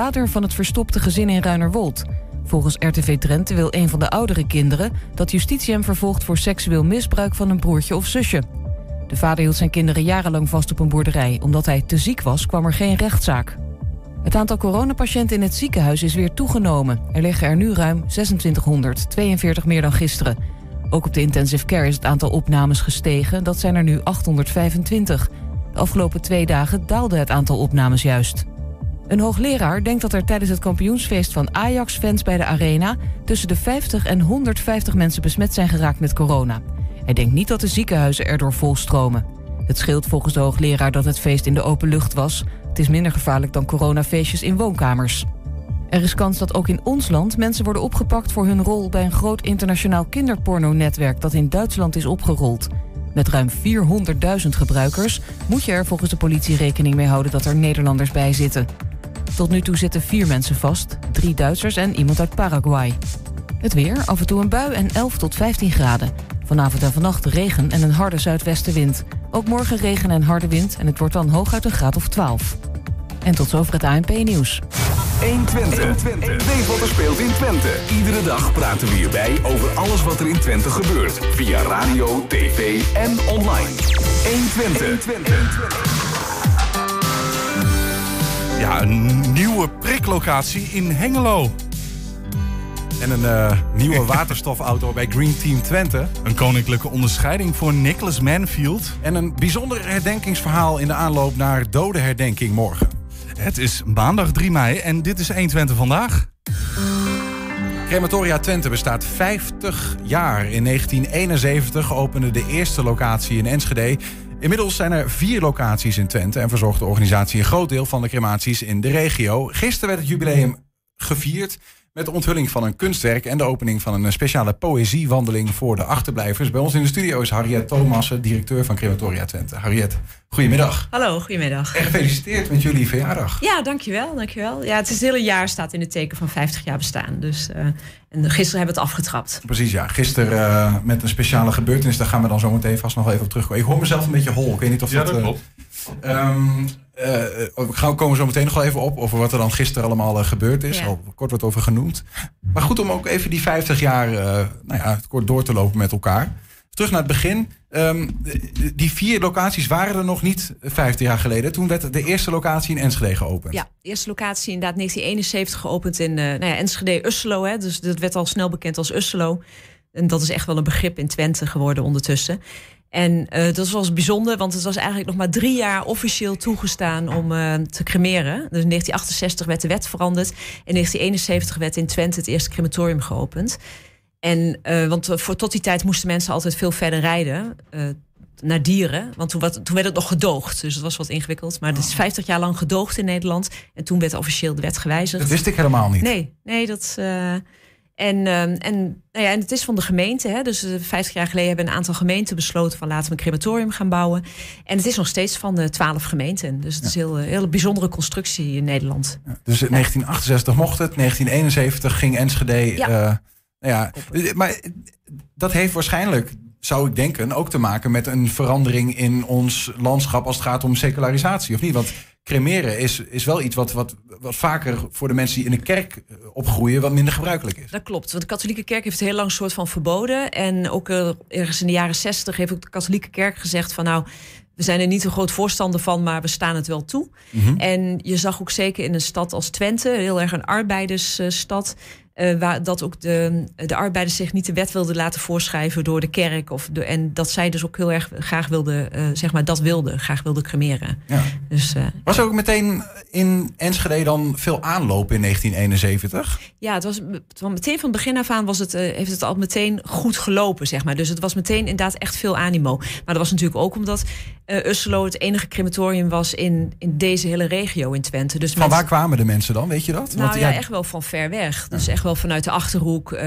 vader van het verstopte gezin in Ruinerwold. Volgens RTV Drenthe wil een van de oudere kinderen dat justitie hem vervolgt voor seksueel misbruik van een broertje of zusje. De vader hield zijn kinderen jarenlang vast op een boerderij. Omdat hij te ziek was, kwam er geen rechtszaak. Het aantal coronapatiënten in het ziekenhuis is weer toegenomen. Er liggen er nu ruim 2600, 42 meer dan gisteren. Ook op de intensive care is het aantal opnames gestegen. Dat zijn er nu 825. De afgelopen twee dagen daalde het aantal opnames juist. Een hoogleraar denkt dat er tijdens het kampioensfeest van Ajax-fans bij de Arena... tussen de 50 en 150 mensen besmet zijn geraakt met corona. Hij denkt niet dat de ziekenhuizen erdoor volstromen. Het scheelt volgens de hoogleraar dat het feest in de open lucht was. Het is minder gevaarlijk dan coronafeestjes in woonkamers. Er is kans dat ook in ons land mensen worden opgepakt voor hun rol bij een groot internationaal kinderporno-netwerk dat in Duitsland is opgerold. Met ruim 400.000 gebruikers moet je er volgens de politie rekening mee houden dat er Nederlanders bij zitten. Tot nu toe zitten vier mensen vast, drie Duitsers en iemand uit Paraguay. Het weer, af en toe een bui en 11 tot 15 graden. Vanavond en vannacht regen en een harde zuidwestenwind. Ook morgen regen en harde wind en het wordt dan hooguit een graad of 12. En tot zover het ANP-nieuws. 120. Weet wat er speelt in Twente. Iedere dag praten we hierbij over alles wat er in Twente gebeurt. Via radio, tv en online. 120. Ja, een nieuwe priklocatie in Hengelo. En een uh, nieuwe waterstofauto bij Green Team Twente. Een koninklijke onderscheiding voor Nicholas Manfield. En een bijzonder herdenkingsverhaal in de aanloop naar dodenherdenking morgen. Het is maandag 3 mei en dit is 120 vandaag. Crematoria Twente bestaat 50 jaar. In 1971 opende de eerste locatie in Enschede. Inmiddels zijn er vier locaties in Twente en verzorgt de organisatie een groot deel van de crematies in de regio. Gisteren werd het jubileum gevierd met de onthulling van een kunstwerk en de opening van een speciale poëziewandeling voor de achterblijvers. Bij ons in de studio is Harriet Thomassen, directeur van Crematoria Twente. Harriet, goedemiddag. Hallo, goedemiddag. En gefeliciteerd met jullie verjaardag. Ja, dankjewel, dankjewel. Ja, het, is het hele jaar staat in het teken van 50 jaar bestaan. Dus, uh, en gisteren hebben we het afgetrapt. Precies, ja. Gisteren uh, met een speciale gebeurtenis. Daar gaan we dan zo meteen vast nog even op terugkomen. Ik hoor mezelf een beetje hol. Ik weet niet of ja, dat... dat klopt. Um, uh, we komen zo meteen nog wel even op over wat er dan gisteren allemaal uh, gebeurd is. Ja. Al kort wat over genoemd. Maar goed om ook even die 50 jaar uh, nou ja, kort door te lopen met elkaar. Terug naar het begin. Um, die vier locaties waren er nog niet 50 jaar geleden. Toen werd de eerste locatie in Enschede geopend. Ja, de eerste locatie inderdaad 1971 geopend in nou ja, Enschede-Usselo. Hè, dus dat werd al snel bekend als Usselo. En dat is echt wel een begrip in Twente geworden ondertussen. En uh, dat was bijzonder, want het was eigenlijk nog maar drie jaar officieel toegestaan om uh, te cremeren. Dus in 1968 werd de wet veranderd. In 1971 werd in Twente het eerste crematorium geopend. En uh, want voor tot die tijd moesten mensen altijd veel verder rijden. naar dieren. Want toen, wat, toen werd het nog gedoogd. Dus dat was wat ingewikkeld. Maar het is 50 jaar lang gedoogd in Nederland. En toen werd officieel de wet gewijzigd. Dat wist ik helemaal niet. Nee, nee dat. En, um, en, nou ja, en het is van de gemeente. Hè? Dus uh, 50 jaar geleden hebben een aantal gemeenten besloten van laten we een crematorium gaan bouwen. En het is nog steeds van de 12 gemeenten. Dus het ja. is een heel, hele bijzondere constructie in Nederland. Ja, dus in ja. 1968 mocht het, 1971 ging Enschede. Ja. Uh, ja. Maar dat heeft waarschijnlijk, zou ik denken, ook te maken met een verandering in ons landschap als het gaat om secularisatie, of niet? Want cremeren is, is wel iets wat, wat, wat vaker voor de mensen die in de kerk opgroeien wat minder gebruikelijk is. Dat klopt, want de katholieke kerk heeft het heel lang een soort van verboden. En ook uh, ergens in de jaren zestig heeft ook de katholieke kerk gezegd van nou, we zijn er niet een groot voorstander van, maar we staan het wel toe. Mm -hmm. En je zag ook zeker in een stad als Twente, heel erg een arbeidersstad, uh, waar dat ook de, de arbeiders zich niet de wet wilden laten voorschrijven door de kerk. Of de, en dat zij dus ook heel erg graag wilden, uh, zeg maar, dat wilden, graag wilden cremeren. Ja. Dus, uh, was er ook meteen in Enschede dan veel aanloop in 1971? Ja, het was, het was meteen van het begin af aan was het, heeft het al meteen goed gelopen, zeg maar. Dus het was meteen inderdaad echt veel animo. Maar dat was natuurlijk ook omdat Usselo het enige crematorium was in, in deze hele regio in Twente. Dus van mensen, waar kwamen de mensen dan, weet je dat? Nou Want, ja, ja, echt wel van ver weg. Dus echt wel vanuit de Achterhoek. Uh,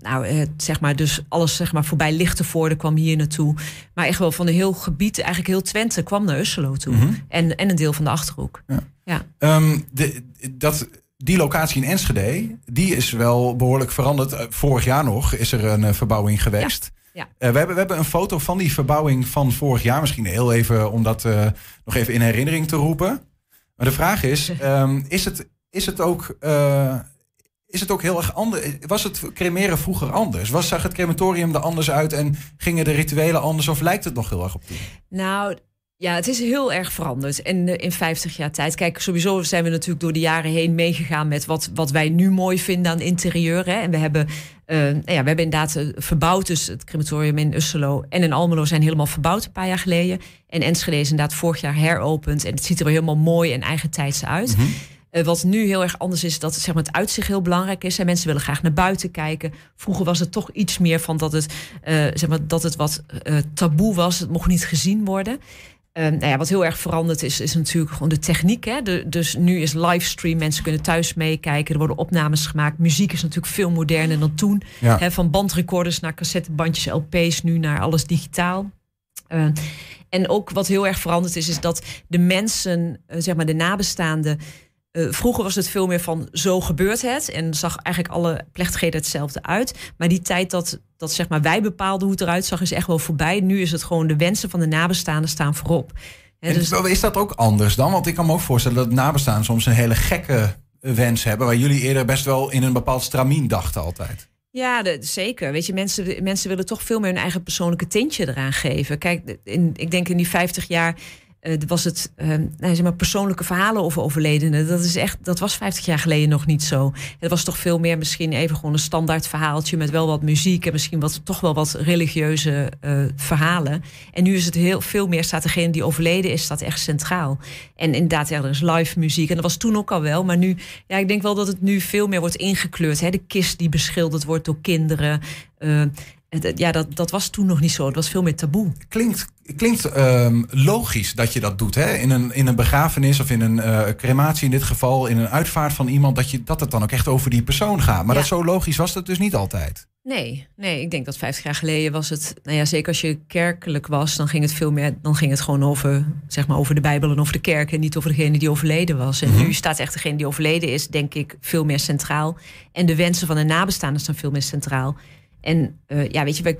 nou, uh, zeg maar, dus alles zeg maar, voorbij Lichtenvoorde kwam hier naartoe. Maar echt wel van een heel gebied, eigenlijk heel Twente, kwam naar Usselo toe. Mhm. Mm -hmm. en, en een deel van de Achterhoek. Ja. ja. Um, de, dat, die locatie in Enschede, die is wel behoorlijk veranderd. Vorig jaar nog is er een verbouwing geweest. Ja. Ja. Uh, we, hebben, we hebben een foto van die verbouwing van vorig jaar. Misschien heel even om dat uh, nog even in herinnering te roepen. Maar de vraag is, um, is het is het ook... eh, is het ook heel erg anders? Was het cremeren vroeger anders? Was, zag het crematorium er anders uit en gingen de rituelen anders? Of lijkt het nog heel erg op toen? Nou, ja, het is heel erg veranderd. En eh, in 50 jaar tijd. Kijk, sowieso zijn we natuurlijk door de jaren heen meegegaan met wat, wat wij nu mooi vinden aan interieur. Hè. En we hebben, eh, nou ja, we hebben inderdaad eh, verbouwd. Dus het crematorium in Usselo en in Almelo zijn helemaal verbouwd een paar jaar geleden. En Enschede is inderdaad vorig jaar heropend. En het ziet er helemaal mooi en eigentijds uit. Eh, wat nu heel erg anders is, dat zeg maar, het uitzicht heel belangrijk is. En mensen willen graag naar buiten kijken. Vroeger was het toch iets meer van dat het, eh, zeg maar, dat het wat eh, taboe was. Het mocht niet gezien worden. Nou ja, wat heel erg veranderd is, is natuurlijk gewoon de techniek. Hè? De, dus nu is livestream, mensen kunnen thuis meekijken. Er worden opnames gemaakt. Muziek is natuurlijk veel moderner dan toen. Ja. Hè, van bandrecorders naar cassettebandjes, LP's, nu naar alles digitaal. En ook wat heel erg veranderd is, is dat de mensen, zeg maar de nabestaanden. Eh, vroeger was het veel meer van zo gebeurt het. En zag eigenlijk alle plechtigheden hetzelfde uit. Maar die tijd dat, dat zeg maar wij bepaalden hoe het eruit zag, is echt wel voorbij. Nu is het gewoon de wensen van de nabestaanden staan voorop. En dus, Is dat ook anders dan? Want ik kan me ook voorstellen dat nabestaan soms een hele gekke wens hebben... waar jullie eerder best wel in een bepaald stramien dachten altijd. Ja, de- zeker. Weet je, mensen, mensen willen toch veel meer hun eigen persoonlijke tintje eraan geven. Kijk, in, ik denk in die 50 jaar eh, was het eh, nou, zeg maar persoonlijke verhalen over overledenen. Dat, is echt, dat was 50 jaar geleden nog niet zo. Het was toch veel meer misschien even gewoon een standaard verhaaltje met wel wat muziek en misschien wat, toch wel wat religieuze eh, verhalen. En nu is het heel veel meer, staat degene die overleden is, staat echt centraal. En inderdaad, er is live muziek. En dat was toen ook al wel. Maar nu, ja, ik denk wel dat het nu veel meer wordt ingekleurd. Hè? De kist die beschilderd wordt door kinderen. Eh, het- ja, dat, dat was toen nog niet zo. Het was veel meer taboe. Klinkt, klinkt ehm, logisch dat je dat doet. Hè? In, een, in een begrafenis of in een eh, crematie in dit geval... in een uitvaart van iemand... dat, je, dat het dan ook echt over die persoon gaat. Maar Ja. dat zo logisch was dat dus niet altijd. Nee, nee, ik denk dat 50 jaar geleden was het. Nou ja, zeker als je kerkelijk was, dan ging het veel meer. Dan ging het gewoon over, zeg maar, over de Bijbel en over de kerk. En niet over degene die overleden was. En nu staat echt degene die overleden is, denk ik, veel meer centraal. En de wensen van de nabestaanden staan veel meer centraal. En eh, ja, weet je,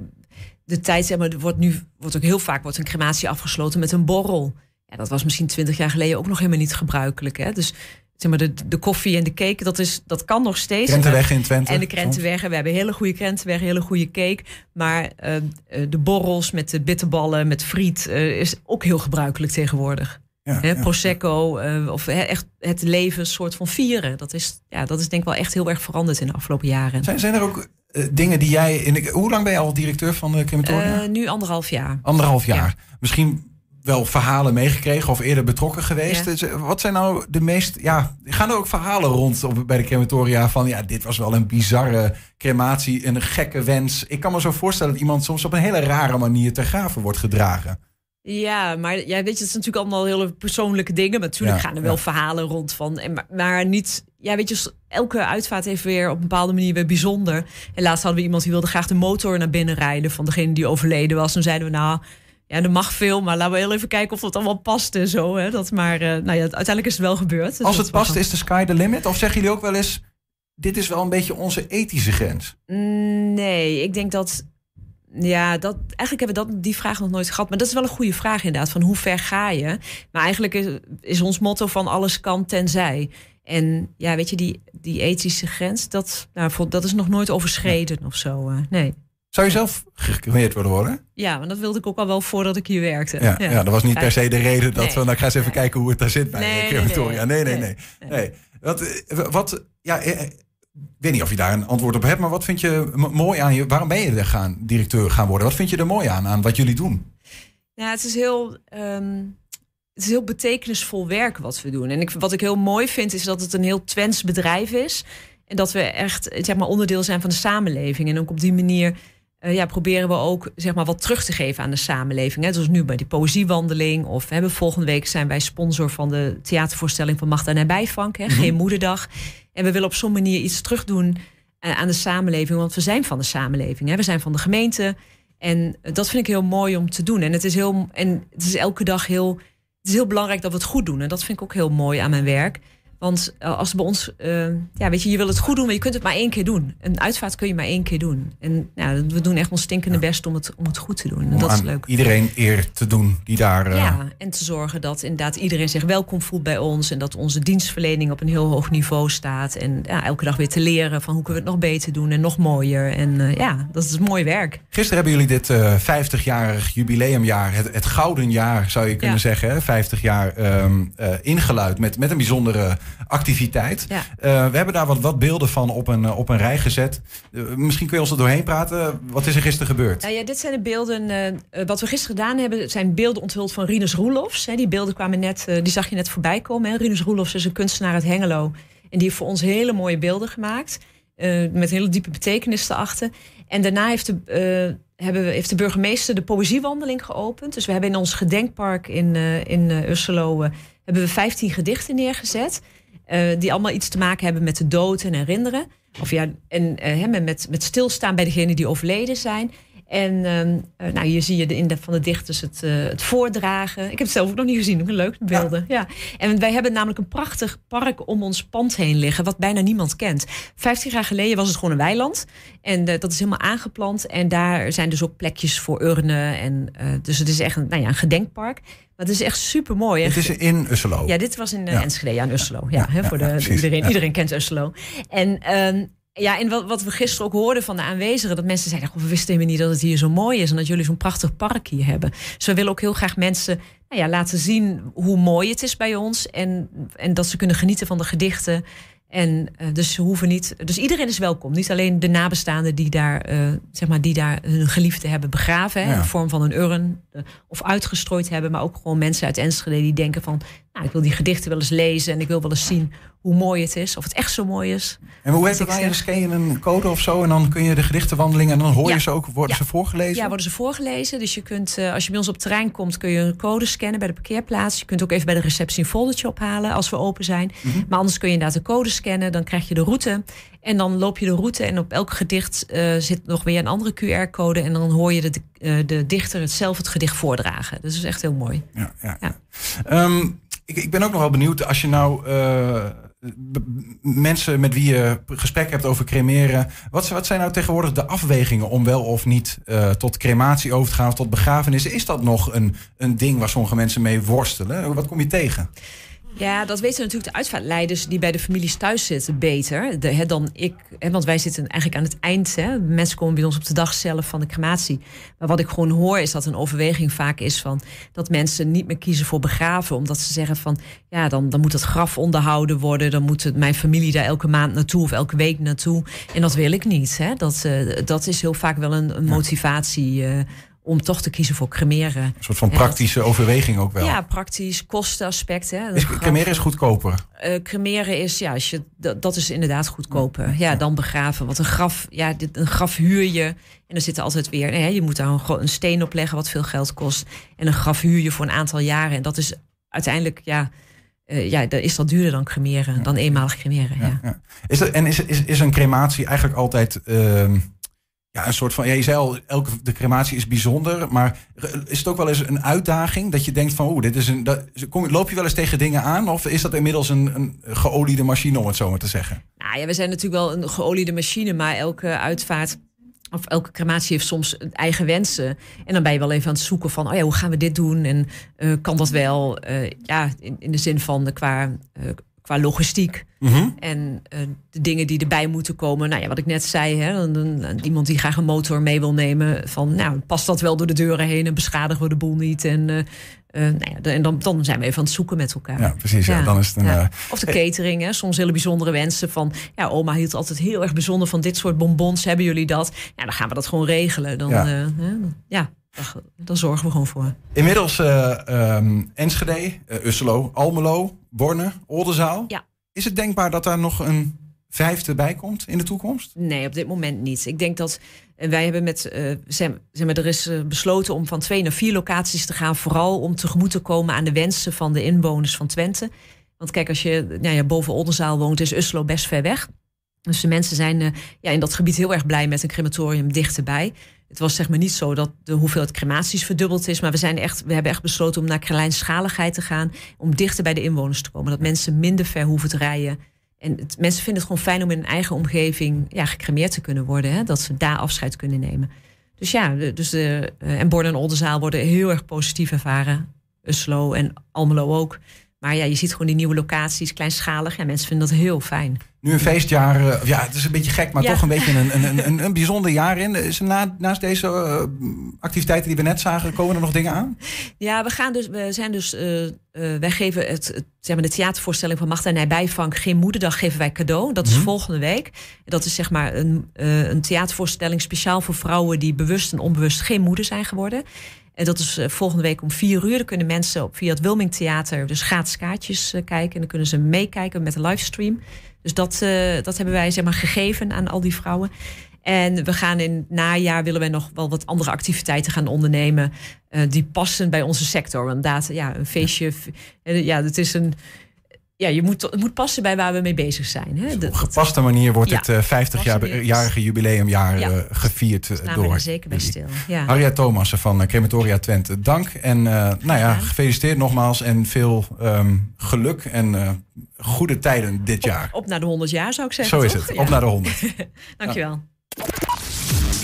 de tijd, zeg maar, er wordt nu wordt ook heel vaak wordt een crematie afgesloten met een borrel. Ja, dat was misschien 20 jaar geleden ook nog helemaal niet gebruikelijk. Hè? Dus zeg maar, de, de koffie en de cake, dat, is, dat kan nog steeds. Krentenweg in Twente. En de krentenweggen. We hebben hele goede krentenweggen, hele goede cake. Maar eh, eh, de borrels met de bitterballen, met friet, is ook heel gebruikelijk tegenwoordig. Ja, Hè, ja. Prosecco, of echt het leven soort van vieren. Dat is, ja, dat is denk ik wel echt heel erg veranderd in de afgelopen jaren. Zijn, zijn er ook eh, dingen die jij... In de, hoe lang ben je al directeur van de crematorium? Eh, nu anderhalf jaar. Anderhalf jaar. Misschien wel verhalen meegekregen of eerder betrokken geweest. Ja. Dus, eh, Wat zijn nou de meest... Ja, gaan er ook verhalen rond op, bij de crematoria van... ja, dit was wel een bizarre crematie, een gekke wens. Ik kan me zo voorstellen dat iemand soms op een hele rare manier ter graven wordt gedragen. Ja, maar ja, weet je, het is natuurlijk allemaal hele persoonlijke dingen. Maar natuurlijk Ja, gaan er wel ja. verhalen rond van. En, maar, maar niet, ja, weet je, elke uitvaart heeft weer op een bepaalde manier weer bijzonder. En laatst hadden we iemand die wilde graag de motor naar binnen rijden van degene die overleden was. Toen zeiden we, nou, ja, er mag veel, maar laten we heel even kijken of dat allemaal past en zo. Hè. Dat maar, eh, nou ja, uiteindelijk is het wel gebeurd. Dus Als het past, is de sky the limit? Of zeggen jullie ook wel eens... dit is wel een beetje onze ethische grens? Mm, Nee, ik denk dat. Ja, dat, eigenlijk hebben we dat, die vraag nog nooit gehad. Maar dat is wel een goede vraag inderdaad. Van hoe ver ga je? Maar eigenlijk is, is ons motto van alles kan tenzij. En ja, weet je, die, die ethische grens, dat, nou, dat is nog nooit overschreden of zo. eh, nee. Zou je zelf gecremeerd willen worden? Ja, maar dat wilde ik ook al wel voordat ik hier werkte. Ja, ja. dat was niet per se de reden dat Nee. we... Nou, ik ga eens even Nee. kijken hoe het daar zit bij Nee, de nee, crematoria. Nee, nee, nee. nee. nee. Wat, eh, wat, ja, eh, ik weet niet of je daar een antwoord op hebt, maar wat vind je mooi aan je... Waarom ben je er gaan, directeur gaan worden? Wat vind je er mooi aan, aan wat jullie doen? Ja, het is heel. ehm, het is heel betekenisvol werk wat we doen. En ik, wat ik heel mooi vind, is dat het een heel Twents bedrijf is. En dat we echt zeg maar, onderdeel zijn van de samenleving. En ook op die manier eh, ja, proberen we ook zeg maar, wat terug te geven aan de samenleving. Hè. Zoals nu bij die poëziewandeling. Of hebben volgende week zijn wij sponsor van de theatervoorstelling van Magda en Bijvank. Hè, Geen moederdag. En we willen op zo'n manier iets terugdoen eh, aan de samenleving. Want we zijn van de samenleving. Hè. We zijn van de gemeente. En dat vind ik heel mooi om te doen. En het is, heel, en het is elke dag heel, het is heel belangrijk dat we het goed doen. En dat vind ik ook heel mooi aan mijn werk. Want uh, als bij ons, uh, ja, weet je, je wil het goed doen, maar je kunt het maar één keer doen. Een uitvaart kun je maar één keer doen. En ja, we doen echt ons stinkende ja. best om het, om het goed te doen. En dat is leuk. Iedereen eer te doen die daar. Uh... Ja, en te zorgen dat inderdaad iedereen zich welkom voelt bij ons. En dat onze dienstverlening op een heel hoog niveau staat. En ja, elke dag weer te leren van hoe kunnen we het nog beter doen en nog mooier. En ja, dat is mooi werk. Gisteren hebben jullie dit 50-jarig jubileumjaar, het, het, gouden jaar zou je kunnen ja. zeggen, hè? 50 jaar um, ingeluid met, met een bijzondere activiteit. Ja. Uh, we hebben daar wat, wat beelden van op een, op een rij gezet. Uh, misschien kun je ons er doorheen praten. Wat is er gisteren gebeurd? Nou ja, dit zijn de beelden. Uh, wat we gisteren gedaan hebben, zijn beelden onthuld van Rinus Roelofs. Hè. Die beelden kwamen net, die zag je net voorbij komen. Hè. Rinus Roelofs is een kunstenaar uit Hengelo. En die heeft voor ons hele mooie beelden gemaakt. met hele diepe betekenis erachter. En daarna heeft de, hebben we, heeft de burgemeester de poëziewandeling geopend. Dus we hebben in ons gedenkpark in, in Urselo hebben we 15 gedichten neergezet. Uh, die allemaal iets te maken hebben met de dood en herinneren. Of ja, en uh, met, met stilstaan bij degenen die overleden zijn. En uh, nou, hier zie je de, in de, van de dichters het, het voordragen. Ik heb het zelf ook nog niet gezien, ook leuk beelden. Ja. ja. En wij hebben namelijk een prachtig park om ons pand heen liggen, wat bijna niemand kent. Vijftien jaar geleden was het gewoon een weiland. En dat is helemaal aangeplant. En daar zijn dus ook plekjes voor urnen. En, dus het is echt een, nou ja, een gedenkpark. Maar het is echt super mooi. Het is in Usselo. Ja, dit was in uh, ja. Enschede, ja, in Usselo. Ja, ja, voor de, iedereen, iedereen kent Usselo. En um, ja, en wat, wat, we gisteren ook hoorden van de aanwezigen, dat mensen zeiden: we wisten helemaal niet dat het hier zo mooi is en dat jullie zo'n prachtig park hier hebben. Dus we willen ook heel graag mensen nou ja, laten zien hoe mooi het is bij ons en, en dat ze kunnen genieten van de gedichten. En uh, dus ze hoeven niet. Dus iedereen is welkom. Niet alleen de nabestaanden die daar, uh, zeg maar, die daar hun geliefde hebben begraven. Hè, ja. In de vorm van een urn. Uh, of uitgestrooid hebben. Maar ook gewoon mensen uit Enschede die denken van. Nou, ik wil die gedichten wel eens lezen. En ik wil wel eens zien hoe mooi het is. Of het echt zo mooi is. En hoe heet dat nou? Dus ken je een code of zo? En dan kun je de gedichtenwandeling. En dan hoor je ja. ze ook. Worden ja. ze voorgelezen? Ja, worden ze voorgelezen. Dus je kunt, als je bij ons op terrein komt, kun je een code scannen bij de parkeerplaats. Je kunt ook even bij de receptie een foldertje ophalen als we open zijn. Mm -hmm. Maar anders kun je inderdaad de code scannen. Dan krijg je de route. En dan loop je de route. En op elk gedicht uh, zit nog weer een andere QR-code. En dan hoor je de, uh, de dichter het zelf het gedicht voordragen. Dus dat is echt heel mooi. Ja, ja, ja. Um, ik, ik, ben ook nog wel benieuwd. Als je nou. Uh, mensen met wie je gesprek hebt over cremeren. Wat, wat zijn nou tegenwoordig de afwegingen om wel of niet uh, tot crematie over te gaan of tot begrafenis? Is dat nog een, een ding waar sommige mensen mee worstelen? Wat kom je tegen? Ja, dat weten natuurlijk de uitvaartleiders die bij de families thuis zitten beter de, he, dan ik. He, want wij zitten eigenlijk aan het eind. He. Mensen komen bij ons op de dag zelf van de crematie. Maar wat ik gewoon hoor is dat een overweging vaak is van dat mensen niet meer kiezen voor begraven. Omdat ze zeggen van ja, dan, dan moet het graf onderhouden worden. Dan moet het, mijn familie daar elke maand naartoe of elke week naartoe. En dat wil ik niet. Hè. Dat, uh, dat is heel vaak wel een, een motivatie. Uh, om toch te kiezen voor cremeren. Een soort van praktische dat, overweging ook wel. Ja, praktisch, kostenaspect. Hè. Is, cremeren is goedkoper? Uh, cremeren is, ja, als je, dat, dat is inderdaad goedkoper. Ja, ja, dan begraven. Want een graf, ja, dit, een graf huur je. En er zit er altijd weer, nee, je moet daar een, een steen op leggen wat veel geld kost. En een graf huur je voor een aantal jaren. En dat is uiteindelijk, ja... Uh, ja, dan is dat duurder dan cremeren, ja. dan eenmalig cremeren. Ja, ja. Is dat, en is, is, is een crematie eigenlijk altijd... Uh, ja, een soort van. Ja, je zei al, elke crematie is bijzonder. Maar is het ook wel eens een uitdaging dat je denkt van oeh, dit is een. Dat, kom, loop je wel eens tegen dingen aan? Of is dat inmiddels een, een geoliede machine, om het zo maar te zeggen? Nou ja, we zijn natuurlijk wel een geoliede machine, maar elke uitvaart. Of elke crematie heeft soms eigen wensen. En dan ben je wel even aan het zoeken van, oh ja, hoe gaan we dit doen? En uh, kan dat wel? Uh, ja, in, de zin van de, qua uh, qua logistiek. Mm -hmm. En uh, de dingen die erbij moeten komen. Nou ja, wat ik net zei, hè, iemand die graag een motor mee wil nemen. Van nou, past dat wel door de deuren heen en beschadigen we de boel niet. En, uh, uh, nou ja, en dan, dan zijn we even aan het zoeken met elkaar. Ja, precies. Ja. ja dan is het een, ja. Of de catering, hè, soms hele bijzondere wensen. Van ja, oma hield altijd heel erg bijzonder van dit soort bonbons. Hebben jullie dat? Ja, dan gaan we dat gewoon regelen. Dan, ja. ja. Daar zorgen we gewoon voor. Inmiddels uh, um, Enschede, uh, Usselo, Almelo, Borne, Oldenzaal. Ja. Is het denkbaar dat daar nog een vijfde bij komt in de toekomst? Nee, op dit moment niet. Ik denk dat wij hebben met, uh, zeg maar, er is besloten om van twee naar vier locaties te gaan. Vooral om tegemoet te komen aan de wensen van de inwoners van Twente. Want kijk, als je nou ja, boven Oldenzaal woont, is Usselo best ver weg. Dus de mensen zijn uh, ja, in dat gebied heel erg blij met een crematorium dichterbij. Het was zeg maar niet zo dat de hoeveelheid crematies verdubbeld is. Maar we, zijn echt, we hebben echt besloten om naar kleinschaligheid te gaan. Om dichter bij de inwoners te komen. Dat mensen minder ver hoeven te rijden. En mensen vinden het gewoon fijn om in hun eigen omgeving ja, gecremeerd te kunnen worden. Hè? Dat ze daar afscheid kunnen nemen. Dus ja, dus de, en Born en Oldenzaal worden heel erg positief ervaren. Uslo en Almelo ook. Maar ja, je ziet gewoon die nieuwe locaties, kleinschalig. En mensen vinden dat heel fijn. Nu een feestjaar, uh, ja, het is een beetje gek, maar toch een beetje een, een, een, een bijzonder jaar in. Is na, naast deze uh, activiteiten die we net zagen, komen er nog dingen aan? Ja, we gaan dus, we zijn dus, uh, wij geven het, het, zeg maar de theatervoorstelling van Magda Nijbijvank, Geen Moederdag, geven wij cadeau. Dat is mm-hmm. volgende week. Dat is zeg maar een, een theatervoorstelling speciaal voor vrouwen die bewust en onbewust geen moeder zijn geworden. En dat is volgende week om vier uur. Dan kunnen mensen op, via het Wilming Theater dus gratis kaartjes kijken. En dan kunnen ze meekijken met de livestream. Dus dat, uh, dat hebben wij zeg maar, gegeven aan al die vrouwen. En we gaan in het najaar willen wij nog wel wat andere activiteiten gaan ondernemen. Uh, die passen bij onze sector. Inderdaad, ja, een feestje. Ja, het is een ja, je moet, het moet passen bij waar we mee bezig zijn. Hè? op gepaste manier wordt het uh, 50-jarige jubileumjaar ja. uh, gevierd dus door. Er zeker bij stil. Ja. Harriet Thomassen van Crematoria Twente, dank. En uh, nou ja, gefeliciteerd nogmaals en veel um, geluk en goede tijden dit jaar. Op, op, naar de 100 jaar zou ik zeggen. Zo is het, op naar de 100. Dankjewel.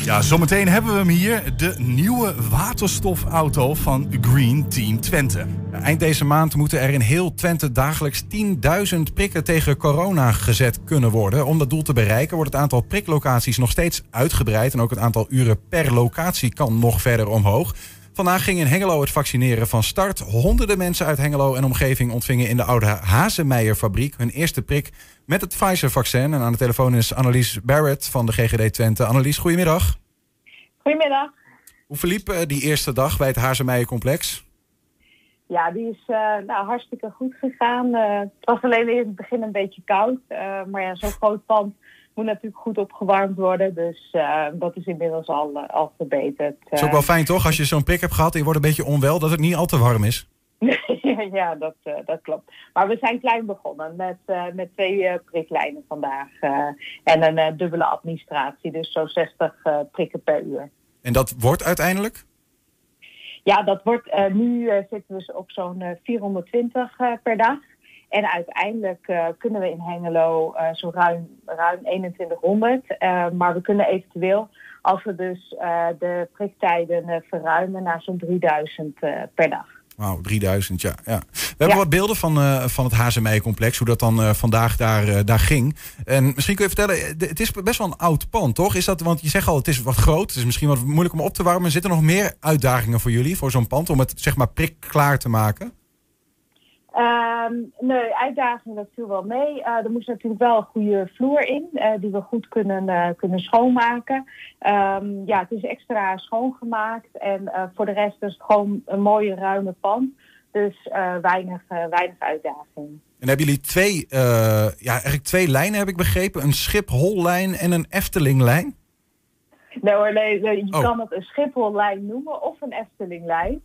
Ja, zometeen hebben we hem hier. De nieuwe waterstofauto van Green Team Twente. Eind deze maand moeten er in heel Twente dagelijks 10.000 prikken tegen corona gezet kunnen worden. Om dat doel te bereiken wordt het aantal priklocaties nog steeds uitgebreid. En ook het aantal uren per locatie kan nog verder omhoog. Vandaag ging in Hengelo het vaccineren van start. Honderden mensen uit Hengelo en omgeving ontvingen in de oude Hazemeijer-fabriek hun eerste prik met het Pfizer-vaccin. En aan de telefoon is Annelies Barrett van de GGD Twente. Annelies, goedemiddag. Goedemiddag. Hoe verliep eh, die eerste dag bij het Hazemeijer-complex? Ja, die is uh, nou, hartstikke goed gegaan. Uh, het was alleen in het begin een beetje koud. maar ja, zo'n groot pand moet natuurlijk goed opgewarmd worden. Dus dat is inmiddels al, al verbeterd. Het is ook wel fijn toch, als je zo'n prik hebt gehad en je wordt een beetje onwel, dat het niet al te warm is? ja, dat, uh, dat klopt. Maar we zijn klein begonnen met, met twee priklijnen vandaag. en een dubbele administratie, dus zo'n 60 prikken per uur. En dat wordt uiteindelijk? Ja, dat wordt, nu zitten we op zo'n 420 per dag. En uiteindelijk uh, kunnen we in Hengelo uh, zo ruim, ruim 2100. Uh, maar we kunnen eventueel, als we dus de priktijden verruimen, naar zo'n 3000 per dag. Wauw, 3000, ja. ja. We hebben wat beelden van, van het HZMI-complex, hoe dat dan vandaag daar, daar ging. En misschien kun je vertellen, het is best wel een oud pand, toch? Is dat, want je zegt al, het is wat groot, het is misschien wat moeilijk om op te warmen. Zitten er nog meer uitdagingen voor jullie, voor zo'n pand, om het zeg maar prikklaar te maken? Um, nee, uitdaging dat viel wel mee. Uh, er moest natuurlijk wel een goede vloer in, uh, die we goed kunnen, uh, kunnen schoonmaken. Um, ja, het is extra schoongemaakt en voor de rest is het gewoon een mooie ruime pand. Dus weinig, weinig uitdaging. En hebben jullie twee, ja, eigenlijk twee lijnen, heb ik begrepen? Een Schiphollijn en een Eftelinglijn? Nee hoor, nee, je oh. kan het een Schiphollijn noemen of een Eftelinglijn.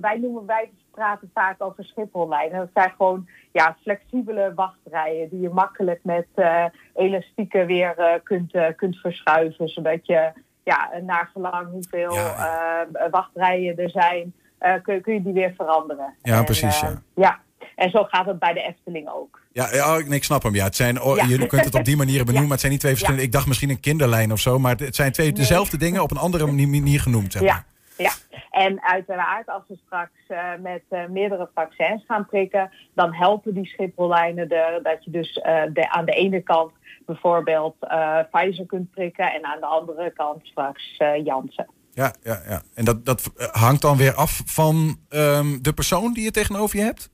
wij noemen wij praten vaak over Schiphollijnen. Dat zijn gewoon ja, flexibele wachtrijen die je makkelijk met uh, elastieken weer uh, kunt, uh, kunt verschuiven. Zodat je ja, naar gelang hoeveel ja. wachtrijen er zijn, kun, kun, je die weer veranderen. Ja, en, precies. Ja. ja. En zo gaat het bij de Efteling ook. Ja, ja ik snap hem. Ja, het zijn, oh, ja. Je kunt het op die manier benoemen, maar het zijn niet twee verschillende. Ik dacht misschien een kinderlijn of zo, maar het zijn twee dezelfde dingen op een andere manier genoemd. Zeg maar. Ja. Ja, en uiteraard als we straks uh, met uh, meerdere vaccins gaan prikken, dan helpen die Schiphollijnen er dat je dus uh, de, aan de ene kant bijvoorbeeld Pfizer kunt prikken en aan de andere kant straks Janssen. Ja, ja, ja. En dat, dat hangt dan weer af van um, de persoon die je tegenover je hebt?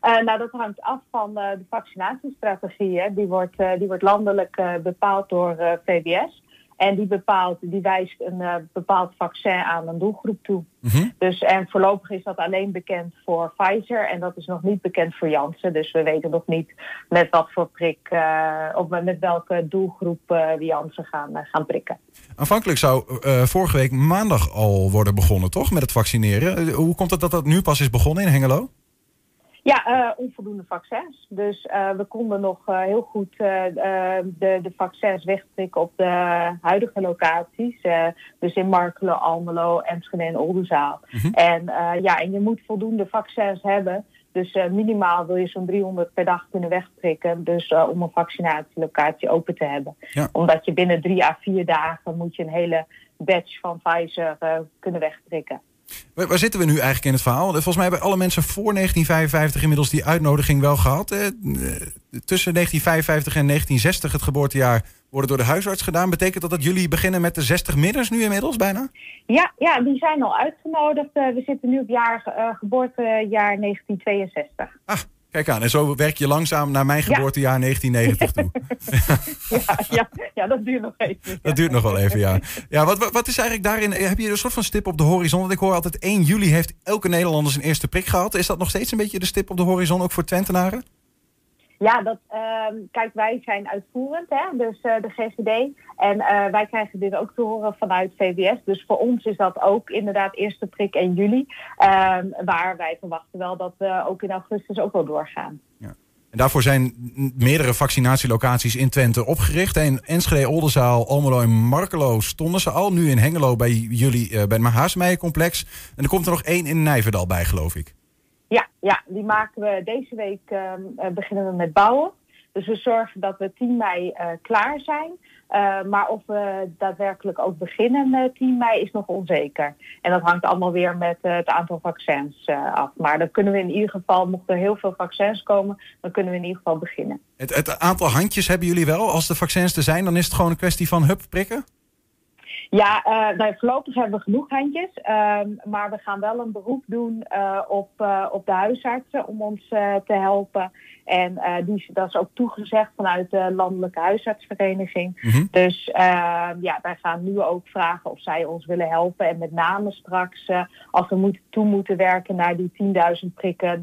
nou, dat hangt af van de vaccinatiestrategie. Hè. Die, wordt, die wordt landelijk bepaald door VWS. En die, bepaalt, die wijst een uh, bepaald vaccin aan een doelgroep toe. Mm dus, en voorlopig is dat alleen bekend voor Pfizer en dat is nog niet bekend voor Janssen. Dus we weten nog niet met wat voor prik uh, of met welke doelgroep uh, we Janssen gaan, gaan prikken. Aanvankelijk zou vorige week maandag al worden begonnen, toch? Met het vaccineren. Hoe komt het dat dat nu pas is begonnen in Hengelo? Ja, uh, onvoldoende vaccins. Dus uh, we konden nog uh, heel goed de, de vaccins wegtrekken op de huidige locaties. dus in Markelo, Almelo, Enschede en Oldenzaal. Mm -hmm. En ja, en je moet voldoende vaccins hebben. Dus minimaal wil je zo'n 300 per dag kunnen wegprikken. Dus om een vaccinatielocatie open te hebben. Ja. Omdat je binnen drie à vier dagen moet je een hele batch van Pfizer kunnen wegprikken. Waar, waar, zitten we nu eigenlijk in het verhaal? Volgens mij hebben alle mensen voor 1955 inmiddels die uitnodiging wel gehad. Eh, tussen 1955 en 1960, het geboortejaar, worden door de huisarts gedaan. Betekent dat dat jullie beginnen met de 60 midders nu inmiddels bijna? Ja, ja die zijn al uitgenodigd. Uh, we zitten nu op jaar, uh, geboortejaar 1962. Ah, Kijk aan, en zo werk je langzaam naar mijn geboortejaar 1990 toe. ja, ja, ja, dat duurt nog even. Dat duurt nog wel even, ja. ja wat, wat is eigenlijk daarin, heb je een soort van stip op de horizon? Want ik hoor altijd 1 juli heeft elke Nederlander zijn eerste prik gehad. Is dat nog steeds een beetje de stip op de horizon, ook voor Twentenaren? Ja, dat, uh, kijk, wij zijn uitvoerend, hè, dus uh, de GGD. En uh, wij krijgen dit ook te horen vanuit VWS. Dus voor ons is dat ook inderdaad eerste prik 1 juli. Ehm, waar wij verwachten wel dat we ook in augustus ook wel doorgaan. Ja. En daarvoor zijn meerdere vaccinatielocaties in Twente opgericht. In Enschede, Oldenzaal, Almelo en Markelo stonden ze al. Nu in Hengelo bij jullie, bij het Haasmeijer-complex. En er komt er nog één in Nijverdal bij, geloof ik. Ja, ja, die maken we deze week uh, beginnen we met bouwen. Dus we zorgen dat we 10 mei uh, klaar zijn. Uh, maar of we daadwerkelijk ook beginnen 10 mei is nog onzeker. En dat hangt allemaal weer met het aantal vaccins af. Maar dan kunnen we in ieder geval, mochten er heel veel vaccins komen, dan kunnen we in ieder geval beginnen. Het, het aantal handjes hebben jullie wel. Als de vaccins er zijn, dan is het gewoon een kwestie van hup prikken? Ja, uh, nou, voorlopig hebben we genoeg handjes. Uh, maar we gaan wel een beroep doen uh, op, op de huisartsen om ons te helpen. En die, dat is ook toegezegd vanuit de Landelijke Huisartsvereniging. Mm -hmm. Dus ja, wij gaan nu ook vragen of zij ons willen helpen. En met name straks, als we moeten, toe moeten werken naar die 10.000 prikken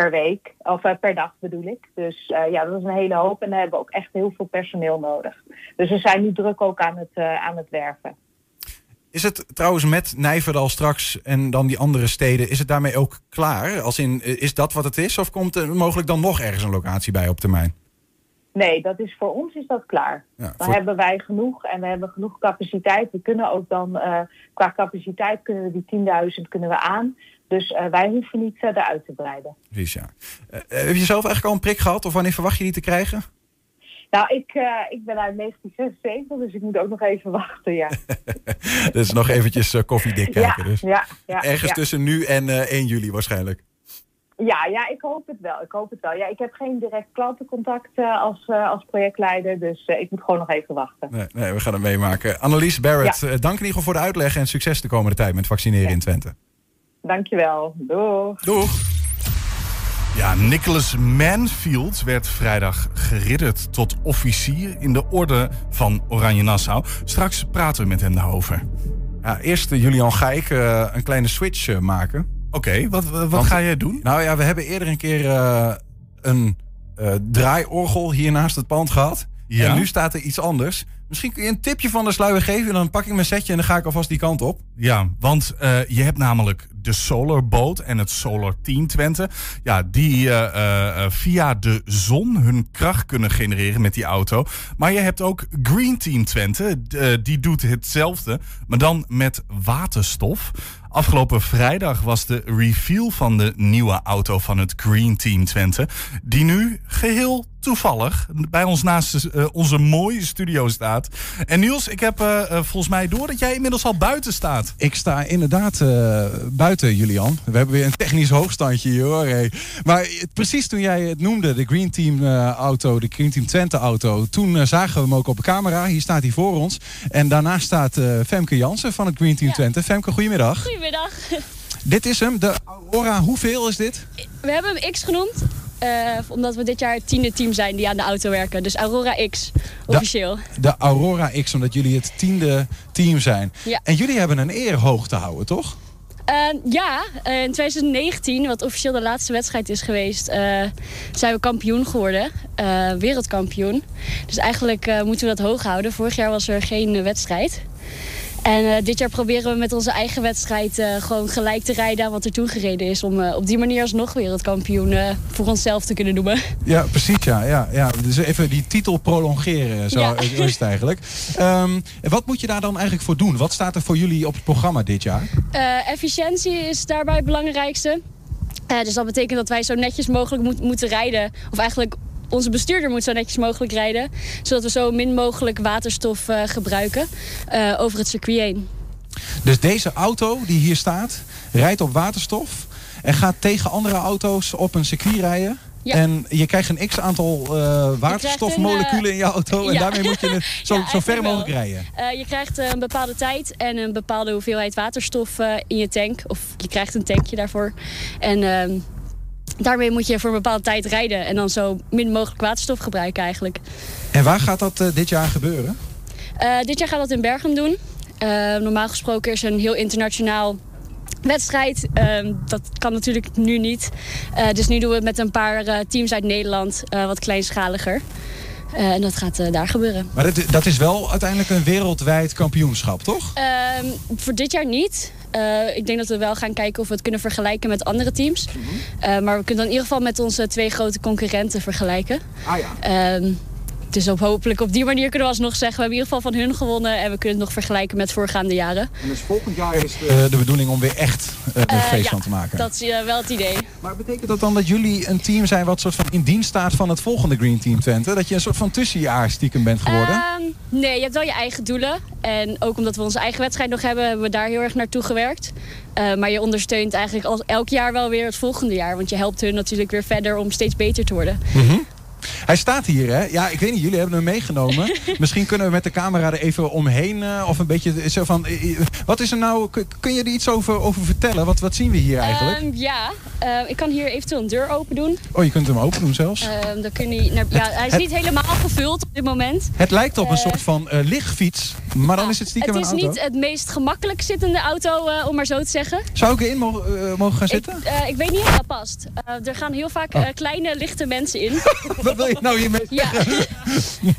per week, of uh, per dag bedoel ik. Dus uh, ja, dat is een hele hoop en daar hebben we ook echt heel veel personeel nodig. Dus we zijn nu druk ook aan het, uh, aan het werven. Is het trouwens met Nijverdal straks en dan die andere steden, is het daarmee ook klaar? Als in, is dat wat het is? Of komt er mogelijk dan nog ergens een locatie bij op termijn? Nee, dat is voor ons is dat klaar. Ja, dan hebben wij genoeg en we hebben genoeg capaciteit. We kunnen ook dan, uh, qua capaciteit kunnen we die 10.000 kunnen we aan. Dus uh, wij hoeven niet verder uit te breiden. Precies, ja. Uh, heb je zelf eigenlijk al een prik gehad of wanneer verwacht je die te krijgen? Nou, ik, uh, ik ben uit 1976, dus ik moet ook nog even wachten, ja. dus nog eventjes koffiedik kijken. Ja, dus. ja, ja, Ergens ja. tussen nu en 1 juli waarschijnlijk. Ja, ja, ik hoop het wel. Ik hoop het wel. Ja, ik heb geen direct klantencontact uh, als, uh, als projectleider, dus uh, ik moet gewoon nog even wachten. Nee, nee we gaan het meemaken. Annelies Barrett, ja. dank in ieder geval voor de uitleg en succes de komende tijd met vaccineren ja. in Twente. Dankjewel. Doeg. Doeg. Ja, Nicholas Manfield werd vrijdag geridderd tot officier in de orde van Oranje Nassau. Straks praten we met hem daarover. Ja, eerst Julian ga ik een kleine switch maken. Oké, okay, wat, wat Want, ga jij doen? Nou ja, we hebben eerder een keer uh, een uh, draaiorgel hier naast het pand gehad. Ja? En nu staat er iets anders. Misschien kun je een tipje van de sluier geven. Dan pak ik mijn setje en dan ga ik alvast die kant op. Ja, want uh, je hebt namelijk de Solar Boat en het Solar Team Twente. Ja, die uh, uh, via de zon hun kracht kunnen genereren met die auto. Maar je hebt ook Green Team Twente. die doet hetzelfde, maar dan met waterstof. Afgelopen vrijdag was de reveal van de nieuwe auto van het Green Team Twente. Die nu geheel toevallig bij ons naast onze mooie studio staat. En Niels, ik heb volgens mij door dat jij inmiddels al buiten staat. Ik sta inderdaad buiten, Julian. We hebben weer een technisch hoogstandje hier hoor. Hey. Maar precies toen jij het noemde, de Green Team auto, de Green Team Twente auto. Toen zagen we hem ook op camera. Hier staat hij voor ons. En daarnaast staat Femke Jansen van het Green Team ja. Twente. Femke, goedemiddag. Goedemiddag. Dit is hem, de Aurora. Hoeveel is dit? We hebben hem X genoemd. Uh, omdat we dit jaar het tiende team zijn die aan de auto werken. Dus Aurora X, officieel. De, de Aurora X, omdat jullie het tiende team zijn. Ja. En jullie hebben een eer hoog te houden, toch? Uh, ja, uh, in 2019, wat officieel de laatste wedstrijd is geweest, zijn we kampioen geworden. wereldkampioen. Dus eigenlijk moeten we dat hoog houden. Vorig jaar was er geen wedstrijd. En eh, dit jaar proberen we met onze eigen wedstrijd eh, gewoon gelijk te rijden aan wat er toen gereden is. Om eh, op die manier alsnog wereldkampioen voor onszelf te kunnen noemen. Ja, precies. Ja, ja, ja. Dus even die titel prolongeren, zo Ja. is het eigenlijk. En wat moet je daar dan eigenlijk voor doen? Wat staat er voor jullie op het programma dit jaar? Efficiëntie is daarbij het belangrijkste. Dus dat betekent dat wij zo netjes mogelijk moet- moeten rijden. Of eigenlijk onze bestuurder moet zo netjes mogelijk rijden. Zodat we zo min mogelijk waterstof eh, gebruiken eh, over het circuit heen. Dus deze auto die hier staat, rijdt op waterstof en gaat tegen andere auto's op een circuit rijden. Ja. En je krijgt een x aantal eh, waterstofmoleculen in je auto. En ja. daarmee moet je het zo, Ja, zo ver wel. mogelijk rijden. Je krijgt een bepaalde tijd en een bepaalde hoeveelheid waterstof in je tank. Of je krijgt een tankje daarvoor. En ehm, daarmee moet je voor een bepaalde tijd rijden. En dan zo min mogelijk waterstof gebruiken eigenlijk. En waar gaat dat eh, dit jaar gebeuren? Eh, dit jaar gaat dat in Bergen doen. Eh, normaal gesproken is een heel internationaal wedstrijd. Ehm, dat kan natuurlijk nu niet. Dus nu doen we het met een paar teams uit Nederland, wat kleinschaliger. En dat gaat daar gebeuren. Maar dat, dat is wel uiteindelijk een wereldwijd kampioenschap, toch? Ehm, voor dit jaar niet. Eh, ik denk dat we wel gaan kijken of we het kunnen vergelijken met andere teams. Eh, maar we kunnen dan in ieder geval met onze twee grote concurrenten vergelijken. Ah ja. Ehm, dus op, hopelijk op die manier kunnen we alsnog zeggen... we hebben in ieder geval van hun gewonnen... en we kunnen het nog vergelijken met voorgaande jaren. En dus volgend jaar is de, de bedoeling om weer echt eh, een Eh, feest ja, van te maken. Dat is eh, wel het idee. Maar betekent dat dan dat jullie een team zijn wat soort van in dienst staat van het volgende Green Team Twente? Dat je een soort van tussenjaar stiekem bent geworden? Ehm, nee, je hebt wel je eigen doelen. En ook omdat we onze eigen wedstrijd nog hebben... hebben we daar heel erg naartoe gewerkt. Eh, maar je ondersteunt eigenlijk al, elk jaar wel weer het volgende jaar. Want je helpt hun natuurlijk weer verder om steeds beter te worden. Hij staat hier, hè? Ja, ik weet niet, jullie hebben hem meegenomen. Misschien kunnen we met de camera er even omheen eh, of een beetje zo van... eh, eh, wat is er nou, kun, je er iets over, over vertellen? Wat, wat zien we hier eigenlijk? Ehm, ja, ik kan hier eventueel een deur open doen. oh, je kunt hem open doen zelfs. Dan kun je naar, ja, hij is het- niet helemaal gevuld op dit moment. het lijkt op een soort van lichtfiets, maar dan is het stiekem het een is auto. niet het meest gemakkelijk zittende auto, om maar zo te zeggen. Zou ik erin mogen, mogen gaan Ik, zitten? eh, ik weet niet of dat past. Er gaan heel vaak Oh. kleine, lichte mensen in. Wat wil je nou hiermee Ja,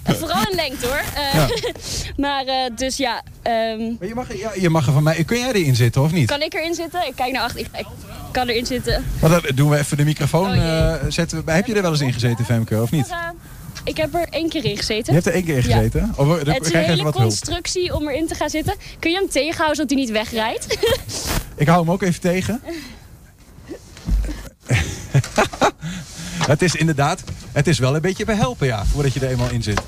vooral in lengte hoor. Eh, maar eh, dus ja, ehm, Maar Je mag, ja, je mag er van mij... Kun jij erin zitten of niet? kan ik erin zitten? Ik kijk naar achter. Ik, ik kan erin zitten. Maar dan doen we even de microfoon Oh, eh, zetten. we- Heb je er wel eens in gezeten, Femke, of niet? Ik heb er één keer in gezeten. Je hebt er één keer in Ja. gezeten? Of, dan Het is een hele hulp. constructie om erin te gaan zitten. Kun je hem tegenhouden zodat hij niet wegrijdt? Ik hou hem ook even tegen. het is inderdaad, het is wel een beetje behelpen, ja, voordat je er eenmaal in zit.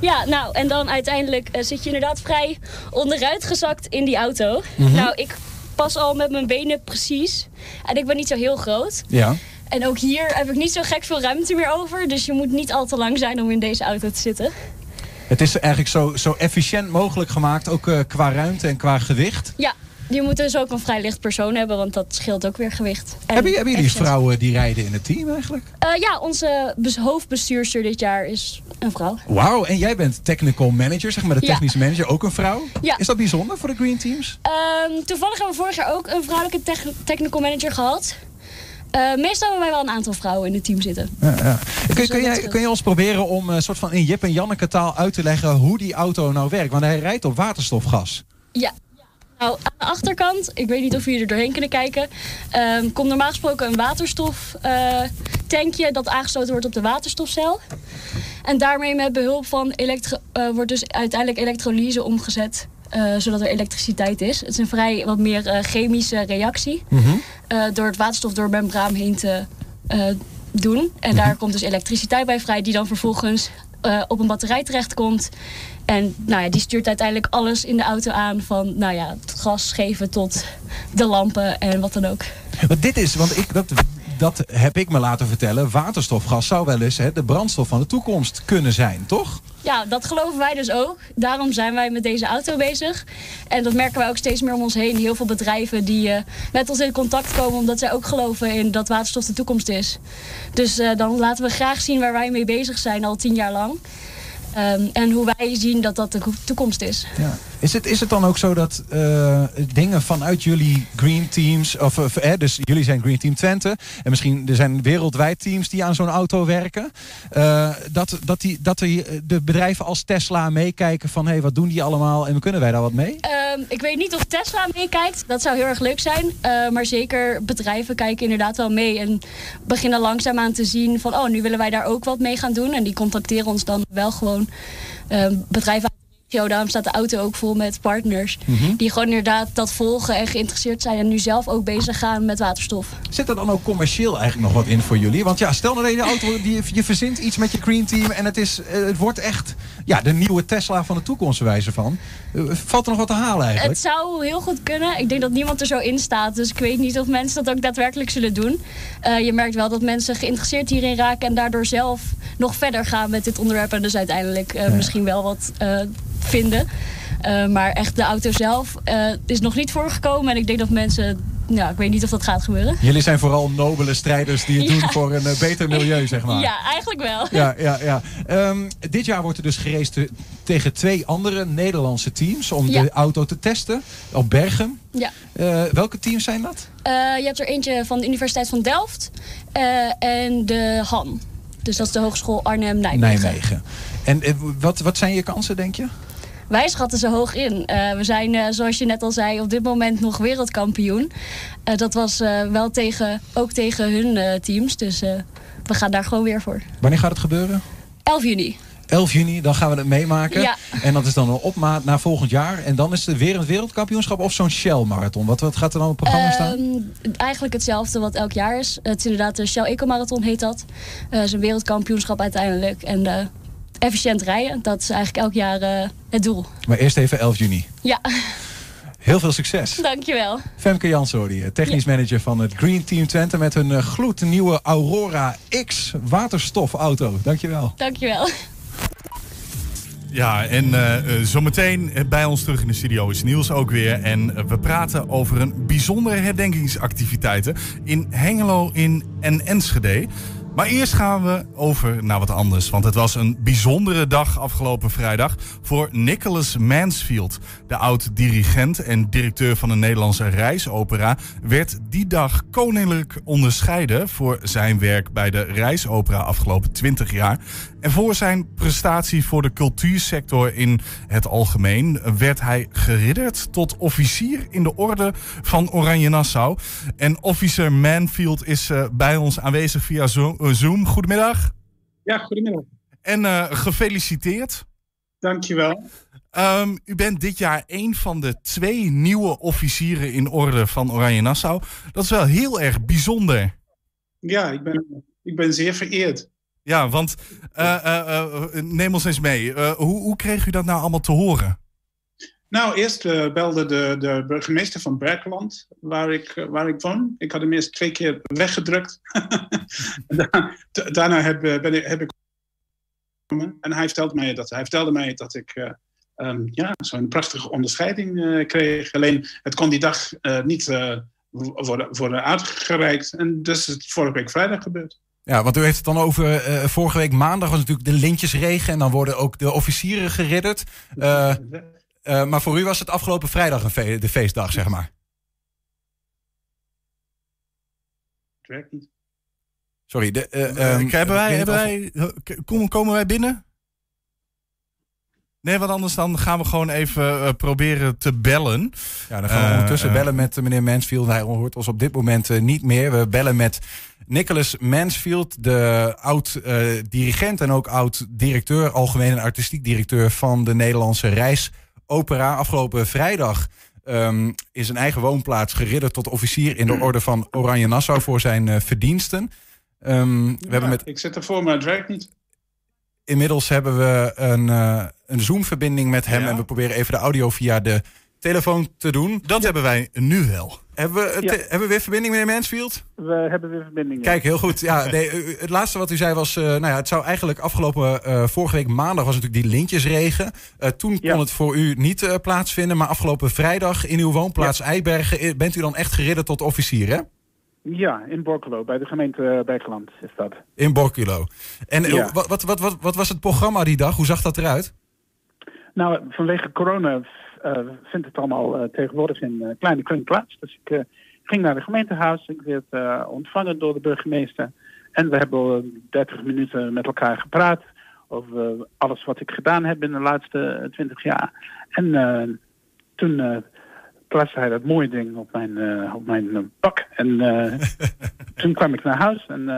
ja, nou, en dan uiteindelijk eh, zit je inderdaad vrij onderuit gezakt in die auto. Mhm. Nou, ik pas al met mijn benen precies. En ik ben niet zo heel groot. Ja. En ook hier heb ik niet zo gek veel ruimte meer over. Dus je moet niet al te lang zijn om in deze auto te zitten. Het is eigenlijk zo, zo efficiënt mogelijk gemaakt, ook eh, qua ruimte en qua gewicht. Ja, je moet dus ook een vrij licht persoon hebben, want dat scheelt ook weer gewicht. En Hebben, hebben jullie vrouwen die rijden in het team eigenlijk? Eh, ja, onze bes- hoofdbestuurster dit jaar is een vrouw. Wauw, en jij bent technical manager, zeg maar de Ja. technische manager, ook een vrouw? Ja. Is dat bijzonder voor de Green Teams? Ehm, toevallig hebben we vorig jaar ook een vrouwelijke tech- technical manager gehad. Eh, meestal hebben wij wel een aantal vrouwen in het team zitten. Ja, ja. Kun, kun, dat jij, kun je ons proberen om een soort van in Jip en Janneke taal uit te leggen hoe die auto nou werkt? Want hij rijdt op waterstofgas. Ja. Nou, aan de achterkant, ik weet niet of jullie er doorheen kunnen kijken, ehm, komt normaal gesproken een waterstoftankje dat aangesloten wordt op de waterstofcel. En daarmee met behulp van elektro eh, wordt dus uiteindelijk elektrolyse omgezet, eh, zodat er elektriciteit is. Het is een vrij wat meer eh, chemische reactie eh, door het waterstof door membraan heen te eh, doen. En daar komt dus elektriciteit bij vrij, die dan vervolgens eh, op een batterij terechtkomt. En nou ja, die stuurt uiteindelijk alles in de auto aan. Van nou ja, het gas geven tot de lampen en wat dan ook. Want dit is, want ik, dat, dat heb ik me laten vertellen. Waterstofgas zou wel eens hè, de brandstof van de toekomst kunnen zijn, toch? Ja, dat geloven wij dus ook. Daarom zijn wij met deze auto bezig. En dat merken wij ook steeds meer om ons heen. Heel veel bedrijven die eh, met ons in contact komen... omdat zij ook geloven in dat waterstof de toekomst is. Dus eh, dan laten we graag zien waar wij mee bezig zijn al tien jaar lang. Ehm, en hoe wij zien dat dat de toekomst is. Ja. Is, het, is het dan ook zo dat uh, dingen vanuit jullie green teams, of, of eh, dus jullie zijn Green Team Twente, en misschien er zijn wereldwijd teams die aan zo'n auto werken, uh, dat, dat, die, dat die, de bedrijven als Tesla meekijken van hé, hey, wat doen die allemaal en kunnen wij daar wat mee? Um, ik weet niet of Tesla meekijkt, dat zou heel erg leuk zijn, uh, maar zeker bedrijven kijken inderdaad wel mee en beginnen langzaamaan te zien van oh, nu willen wij daar ook wat mee gaan doen en die contacteren ons dan wel gewoon uh, bedrijven daarom staat de auto ook vol met partners. Mhm. Die gewoon inderdaad dat volgen en geïnteresseerd zijn. En nu zelf ook bezig gaan met waterstof. Zit er dan ook commercieel eigenlijk nog wat in voor jullie? Want ja, stel nou dat je auto, die, je verzint iets met je Green Team. En het, is, het wordt echt ja, de nieuwe Tesla van de toekomst wijze van. Eh, valt er nog wat te halen eigenlijk? Het zou heel goed kunnen. Ik denk dat niemand er zo in staat. Dus ik weet niet of mensen dat ook daadwerkelijk zullen doen. Uh, je merkt wel dat mensen geïnteresseerd hierin raken. En daardoor zelf nog verder gaan met dit onderwerp. En dus uiteindelijk uh, ja. misschien wel wat vinden. Uh, maar echt de auto zelf uh, is nog niet voorgekomen. En ik denk dat mensen... Nou, ik weet niet of dat gaat gebeuren. Jullie zijn vooral nobele strijders die het ja. doen voor een uh, beter milieu, zeg maar. Ja, eigenlijk wel. Ja, ja, ja. Um, dit jaar wordt er dus geraced tegen twee andere Nederlandse teams... om ja. de auto te testen op Bergen. Ja. welke teams zijn dat? je hebt er eentje van de Universiteit van Delft en de HAN. Dus dat is de Hogeschool Arnhem-Nijmegen. Nijmegen. En wat, wat zijn je kansen, denk je? Wij schatten ze hoog in. Uh, we zijn, uh, zoals je net al zei, op dit moment nog wereldkampioen. Uh, dat was wel tegen, ook tegen hun teams. Dus we gaan daar gewoon weer voor. Wanneer gaat het gebeuren? 11 juni. 11 juni, dan gaan we het meemaken. Ja. En dat is dan een opmaat naar volgend jaar. En dan is het weer een wereldkampioenschap of zo'n Shell-marathon. Wat, wat gaat er dan op het programma staan? Uh, eigenlijk hetzelfde wat elk jaar is. Het is inderdaad de Shell Eco-marathon heet dat. Het is een wereldkampioenschap uiteindelijk. En efficiënt rijden. Dat is eigenlijk elk jaar uh, het doel. Maar eerst even 11 juni. Ja. Heel veel succes. Dankjewel. Femke Jansori, technisch ja. manager van het Green Team Twente... met hun gloednieuwe Aurora X waterstofauto. Dankjewel. Dankjewel. Ja, en uh, zometeen bij ons terug in de studio is Niels ook weer. En we praten over een bijzondere herdenkingsactiviteiten in Hengelo in en Enschede. Maar eerst gaan we over naar wat anders. Want het was een bijzondere dag afgelopen vrijdag voor Nicholas Mansfield. De oud-dirigent en directeur van de Nederlandse Reisopera werd die dag koninklijk onderscheiden voor zijn werk bij de Reisopera afgelopen 20 jaar. En voor zijn prestatie voor de cultuursector in het algemeen werd hij geridderd tot officier in de orde van Oranje Nassau. En officer Manfield is uh, bij ons aanwezig via Zoom. Goedemiddag. Ja, goedemiddag. En uh, gefeliciteerd. Dankjewel. Um, u bent dit jaar een van de twee nieuwe officieren in orde van Oranje Nassau. Dat is wel heel erg bijzonder. Ja, ik ben, ik ben zeer vereerd. Ja, want uh, uh, neem ons eens mee. hoe, hoe kreeg u dat nou allemaal te horen? Nou, eerst belde de, de burgemeester van Berkeland, waar ik, waar ik woon. Ik had hem eerst twee keer weggedrukt. Daarna heb, ben ik, heb ik... En hij vertelde mij dat, hij vertelde mij dat ik um, ja, zo'n prachtige onderscheiding kreeg. Alleen, het kon die dag niet worden, worden uitgereikt. En dus is het vorige week vrijdag gebeurd. Ja, want u heeft het dan over uh, vorige week maandag was natuurlijk de lintjesregen en dan worden ook de officieren geridderd. Uh, uh, maar voor u was het afgelopen vrijdag een fe de feestdag, zeg maar. Het werkt niet. Sorry, de, um, hebben wij, hebben wij, komen wij binnen? Nee, want anders dan gaan we gewoon even uh, proberen te bellen. Ja, dan gaan we uh, ondertussen bellen met meneer Mansfield. Hij hoort ons op dit moment uh, niet meer. We bellen met Nicholas Mansfield, de oud-dirigent en ook oud-directeur, algemeen en artistiek directeur van de Nederlandse Reisopera. Afgelopen vrijdag um, in zijn eigen woonplaats geridderd tot officier in de orde van Oranje Nassau voor zijn verdiensten. Um, we ja, hebben met... Ik zit ervoor, maar het werkt niet. Inmiddels hebben we een, uh, een Zoom-verbinding met hem. Ja. En we proberen even de audio via de telefoon te doen. Dat ja. hebben wij nu wel. Hebben we, ja. hebben we weer verbinding, meneer Mansfield? We hebben weer verbinding. Kijk, heel goed. Ja, nee, het laatste wat u zei was... Uh, nou ja, het zou eigenlijk afgelopen... Uh, vorige week maandag was natuurlijk die lintjesregen. Uh, toen kon het voor u niet plaatsvinden. Maar afgelopen vrijdag in uw woonplaats Eibergen... bent u dan echt geridderd tot officier, hè? Ja, in Borculo, bij de gemeente Bergland is dat. In Borculo. En eh, Ja. wat, wat, wat, wat, wat was het programma die dag? Hoe zag dat eruit? Nou, vanwege corona eh, vindt het allemaal eh, tegenwoordig in eh, kleine kring plaats. Dus ik eh, ging naar het gemeentehuis. Ik werd eh, ontvangen door de burgemeester. En we hebben eh, 30 minuten met elkaar gepraat over eh, alles wat ik gedaan heb in de laatste eh, 20 jaar. En eh, toen eh plaatste hij dat mooie ding op mijn, eh, op mijn eh, pak. En eh, toen kwam ik naar huis en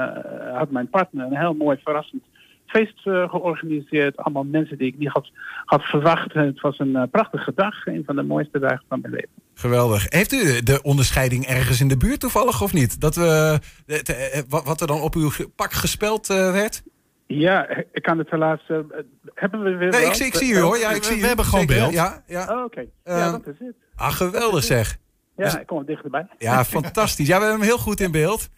had mijn partner een heel mooi verrassend feest georganiseerd. Allemaal mensen die ik niet had, had verwacht. Het was een prachtige dag. Een van de mooiste dagen van mijn leven. Geweldig. Heeft u de onderscheiding ergens in de buurt toevallig of niet? Dat we, de- de- wat er dan op uw pak gespeld werd? Ja, ik kan het helaas... eh, hebben we weer Nee, ik, zie- ik zie u hoor. Ja, ik we- zie we u. hebben gewoon Zeker, beeld. Ja, ja. Oh, Oké, Eh, ja, dat is het. Ah, geweldig zeg. Ja, dus- ik kom er dichterbij. Ja, fantastisch. Ja, we hebben hem heel goed in beeld.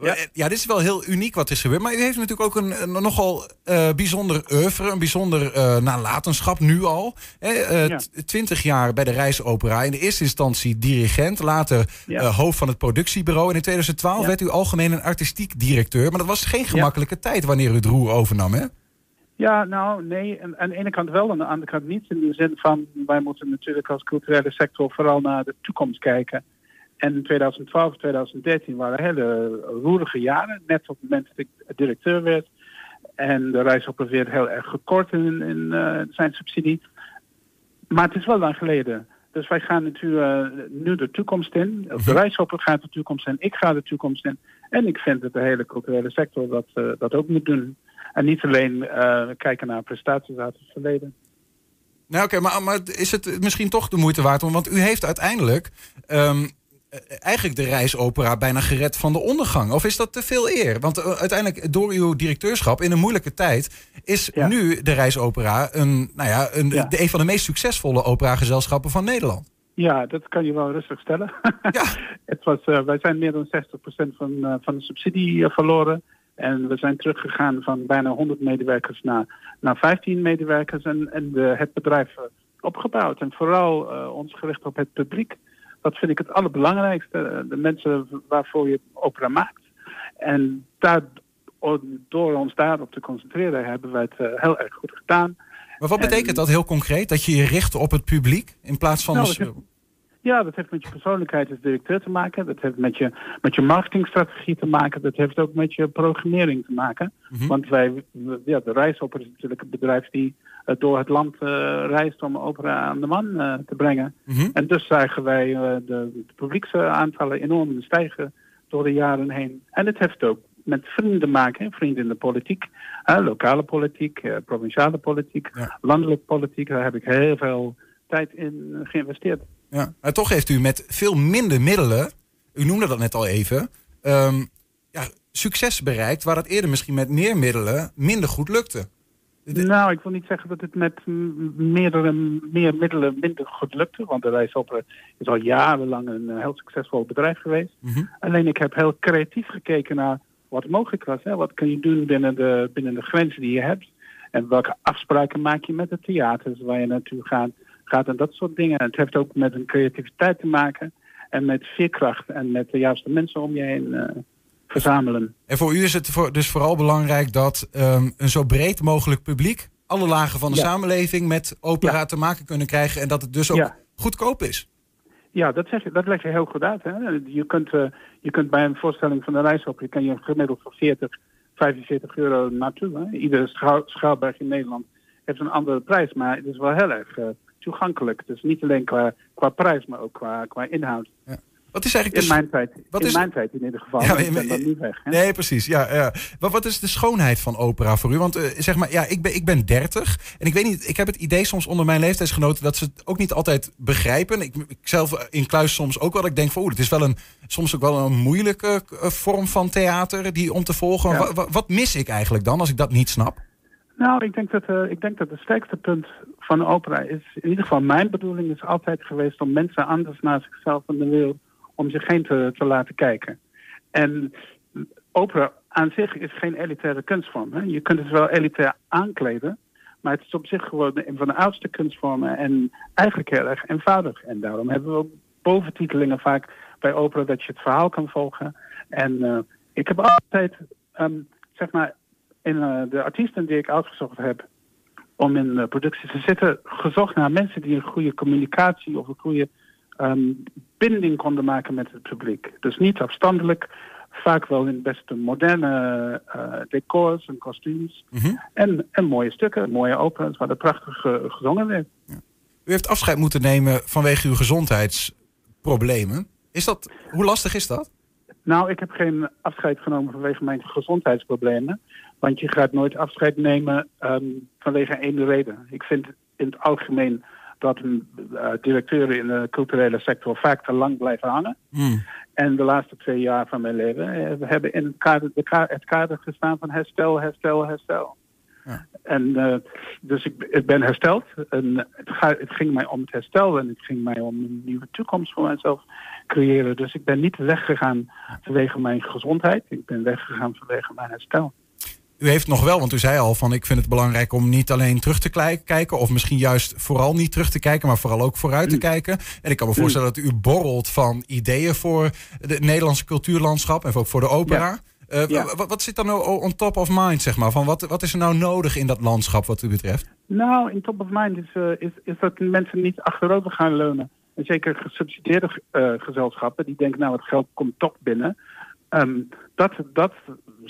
Ja. Eh, Ja, dit is wel heel uniek wat is gebeurd. Maar u heeft natuurlijk ook een, een nogal eh, bijzonder oeuvre, een bijzonder eh, nalatenschap nu al. Hè, Ja. t- Twintig jaar bij de Reisopera. In de eerste instantie dirigent, later Ja. hoofd van het productiebureau. En in 2012 Ja. werd u algemeen en artistiek directeur. Maar dat was geen gemakkelijke tijd wanneer u het roer overnam, hè? Ja, nou nee, en aan de ene kant wel, aan de andere kant niet. In de zin van, wij moeten natuurlijk als culturele sector vooral naar de toekomst kijken. En 2012, 2013 waren hele roerige jaren. Net op het moment dat ik directeur werd. En de reisopper werd heel erg gekort in, in eh, zijn subsidie. Maar het is wel lang geleden. Dus wij gaan natuurlijk eh, nu de toekomst in. De reishopper gaat de toekomst in. Ik ga de toekomst in. En ik vind dat de hele culturele sector dat, eh, dat ook moet doen. En niet alleen kijken naar prestaties uit het verleden. Nou oké, maar, maar is het misschien toch de moeite waard? om- Want u heeft uiteindelijk ehm, eh, eigenlijk de reisopera bijna gered van de ondergang. Of is dat te veel eer? Want eh, uiteindelijk door uw directeurschap in een moeilijke tijd... is Ja. nu de reisopera een, nou ja, een, Ja. de, een van de meest succesvolle operagezelschappen van Nederland. Ja, dat kan je wel rustig stellen. Ja. het was, eh, wij zijn meer dan 60% van, eh, van de subsidie eh, verloren. En we zijn teruggegaan van bijna 100 medewerkers naar, naar 15 medewerkers. En, en het bedrijf eh, opgebouwd. En vooral eh, ons gericht op het publiek. Dat vind ik het allerbelangrijkste. Eh, De mensen waarvoor je opera maakt. En daar, door ons daarop te concentreren hebben wij het eh, heel erg goed gedaan. Maar wat En- betekent dat heel concreet? Dat je je richt op het publiek in plaats van... Nou, de- dat heeft- Ja, dat heeft met je persoonlijkheid als directeur te maken. Dat heeft met je, met je marketingstrategie te maken. Dat heeft ook met je programmering te maken. Mhm. Want wij, ja, de Reisopera is natuurlijk een bedrijf die eh, door het land eh, reist om opera aan de man eh, te brengen. Mhm. En dus zagen wij eh, de, de publieksaantallen enorm stijgen door de jaren heen. En het heeft ook met vrienden te maken, vrienden in de politiek, hè, lokale politiek, eh, provinciale politiek, Ja. landelijke politiek. Daar heb ik heel veel tijd in eh, geïnvesteerd. Ja. Maar toch heeft u met veel minder middelen, u noemde dat net al even, ehm, ja, succes bereikt waar het eerder misschien met meer middelen minder goed lukte. Nou, ik wil niet zeggen dat het met meerdere, meer middelen minder goed lukte. Want de Reisopera is al jarenlang een eh, heel succesvol bedrijf geweest. Mhm. Alleen ik heb heel creatief gekeken naar wat mogelijk was. Hè? Wat kun je doen binnen de, binnen de grenzen die je hebt. En welke afspraken maak je met de theaters waar je naartoe gaat. gaat en dat soort dingen. En het heeft ook met een creativiteit te maken. En met veerkracht en met de juiste mensen om je heen eh, verzamelen. En voor u is het voor, dus vooral belangrijk dat ehm, een zo breed mogelijk publiek, alle lagen van de Ja. samenleving met opera Ja. te maken kunnen krijgen en dat het dus ook Ja. goedkoop is. Ja, dat, zeg je, dat leg je heel goed uit. Hè? Je, kunt, eh, je kunt bij een voorstelling van de je kan je gemiddeld voor 40, 45 euro naartoe. Hè? Iedere schouwburg in Nederland heeft een andere prijs, maar het is wel heel erg eh, toegankelijk. Dus niet alleen qua, qua prijs, maar ook qua, qua inhoud. Wat is eigenlijk In de, mijn tijd, wat in is- mijn tijd in ieder geval. Ja, ik ben dan niet weg. Hè? Nee, precies. Ja, ja. Maar wat is de schoonheid van opera voor u? Want eh, zeg maar, ja, ik ben, ik ben 30 en ik weet niet, ik heb het idee soms onder mijn leeftijdsgenoten dat ze het ook niet altijd begrijpen. Ik, ik zelf in kluis soms ook wel. Ik denk van, oeh, het is wel een, soms ook wel een moeilijke eh, vorm van theater die om te volgen. Ja. Wat mis ik eigenlijk dan als ik dat niet snap? Nou, ik denk dat, eh, ik denk dat het sterkste punt van opera is, in ieder geval mijn bedoeling is altijd geweest om mensen anders naar zichzelf en de wereld om zich heen te, te laten kijken. En opera aan zich is geen elitaire kunstvorm. Hè? Je kunt het wel elitair aankleden, maar het is op zich gewoon een van de oudste kunstvormen en eigenlijk heel erg eenvoudig. En daarom hebben we ook boventitelingen vaak bij opera dat je het verhaal kan volgen. En ik heb altijd, ehm, zeg maar, in de artiesten die ik uitgezocht heb om in productie te zitten, gezocht naar mensen die een goede communicatie of een goede ehm, binding konden maken met het publiek. Dus niet afstandelijk, vaak wel in beste moderne uh, decors en kostuums. Mhm. en, en mooie stukken, mooie opera's waar er prachtig uh, gezongen werd. Ja. U heeft afscheid moeten nemen vanwege uw gezondheidsproblemen. Is dat, hoe lastig is dat? Nou, ik heb geen afscheid genomen vanwege mijn gezondheidsproblemen. Want je gaat nooit afscheid nemen um, vanwege één reden. Ik vind in het algemeen dat uh, directeuren in de culturele sector vaak te lang blijven hangen. Hmm. En de laatste twee jaar van mijn leven eh, we hebben in het kader, de het kader gestaan van herstel, herstel, herstel. Ja. En uh, dus ik, ik, ben hersteld. En het, ga, het, ging mij om het herstel en het ging mij om een nieuwe toekomst voor mijzelf creëren. Dus ik ben niet weggegaan vanwege mijn gezondheid. Ik ben weggegaan vanwege mijn herstel u heeft nog wel, want u zei al van ik vind het belangrijk om niet alleen terug te kijken, of misschien juist vooral niet terug te kijken, maar vooral ook vooruit te mm. kijken. En ik kan me mm. voorstellen dat u borrelt van ideeën voor het Nederlandse cultuurlandschap en ook voor de opera. Uh, wat, zit dan nou on top of mind, zeg maar? Van wat, wat is er nou nodig in dat landschap wat u betreft? Nou, in top of mind is, uh, is, is dat mensen niet achterover gaan leunen. En zeker gesubsidieerde uh, gezelschappen, die denken nou het geld komt toch binnen. Um, dat, dat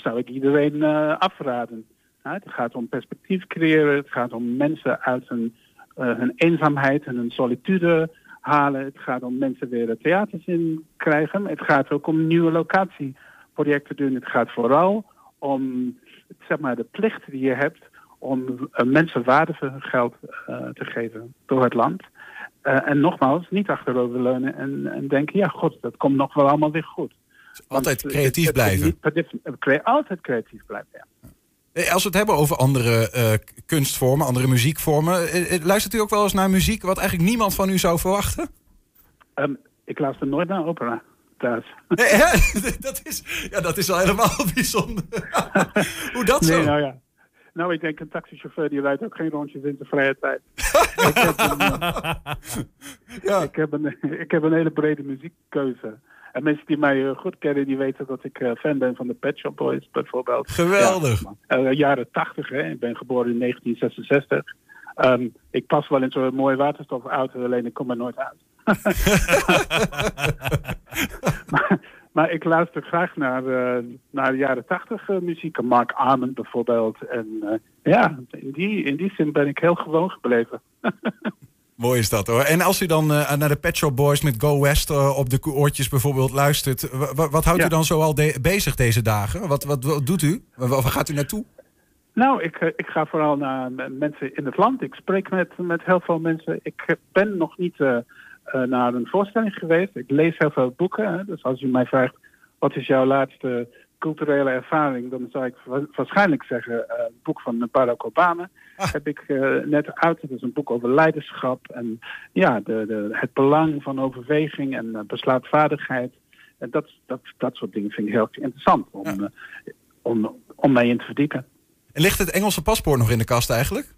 zou ik iedereen uh, afraden. het gaat om perspectief creëren, het gaat om mensen uit hun, uh, hun eenzaamheid en hun solitude halen. Het gaat om mensen weer de theaters in krijgen. Het gaat ook om nieuwe locatieprojecten doen. Het gaat vooral om zeg maar, de plicht die je hebt om uh, mensen waardevol geld te geven door het land. en nogmaals, niet achteroverleunen en, en denken, ja god, dat komt nog wel allemaal weer goed. Altijd creatief blijven. Altijd creatief blijven, ja. Als we het hebben over andere uh, kunstvormen, andere muziekvormen, eh, eh, luistert u ook wel eens naar muziek wat eigenlijk niemand van u zou verwachten? Um, ik luister nooit naar opera. Thuis. Ja, dat, is, ja, dat is wel helemaal bijzonder. Hoe dat nee, zo? Nou, ja. nou, ik denk een taxichauffeur die rijdt ook geen rondjes in zijn vrije tijd. ik, heb een, ja. ik, heb een, ik heb een hele brede muziekkeuze. En mensen die mij eh, goed kennen, die weten dat ik uh, fan ben van de Pet Shop Boys bijvoorbeeld. Geweldig. Ja, uh, jaren 80, hè. Ik ben geboren in 1966. Um, ehm, ik pas wel in zo'n mooie waterstofauto, alleen ik kom er nooit uit. maar, maar, ik luister graag naar, uh, naar de jaren 80 muziek. Mark Armand bijvoorbeeld. En ja, in die, in die zin ben ik heel gewoon gebleven. Mooi is dat hoor. En als u dan uh, naar de Pet Shop Boys met Go West uh, op de oortjes bijvoorbeeld luistert, wat houdt u dan zoal de bezig deze dagen? Wat, wat, wat doet u? Waar gaat u naartoe? Nou, ik, uh, ik ga vooral naar mensen in het land. Ik spreek met, met heel veel mensen. Ik ben nog niet naar een voorstelling geweest. Ik lees heel veel boeken. Hè. Dus als u mij vraagt, wat is jouw laatste culturele ervaring, dan zou ik waarschijnlijk zeggen uh, het boek van Barack Obama. Ah. Heb ik uh, net uit. Het is een boek over leiderschap en ja, de, de, het belang van overweging en uh, besluitvaardigheid. En dat, dat, dat soort dingen vind ik heel interessant om, om, om mij in te verdiepen. En ligt het Engelse paspoort nog in de kast eigenlijk?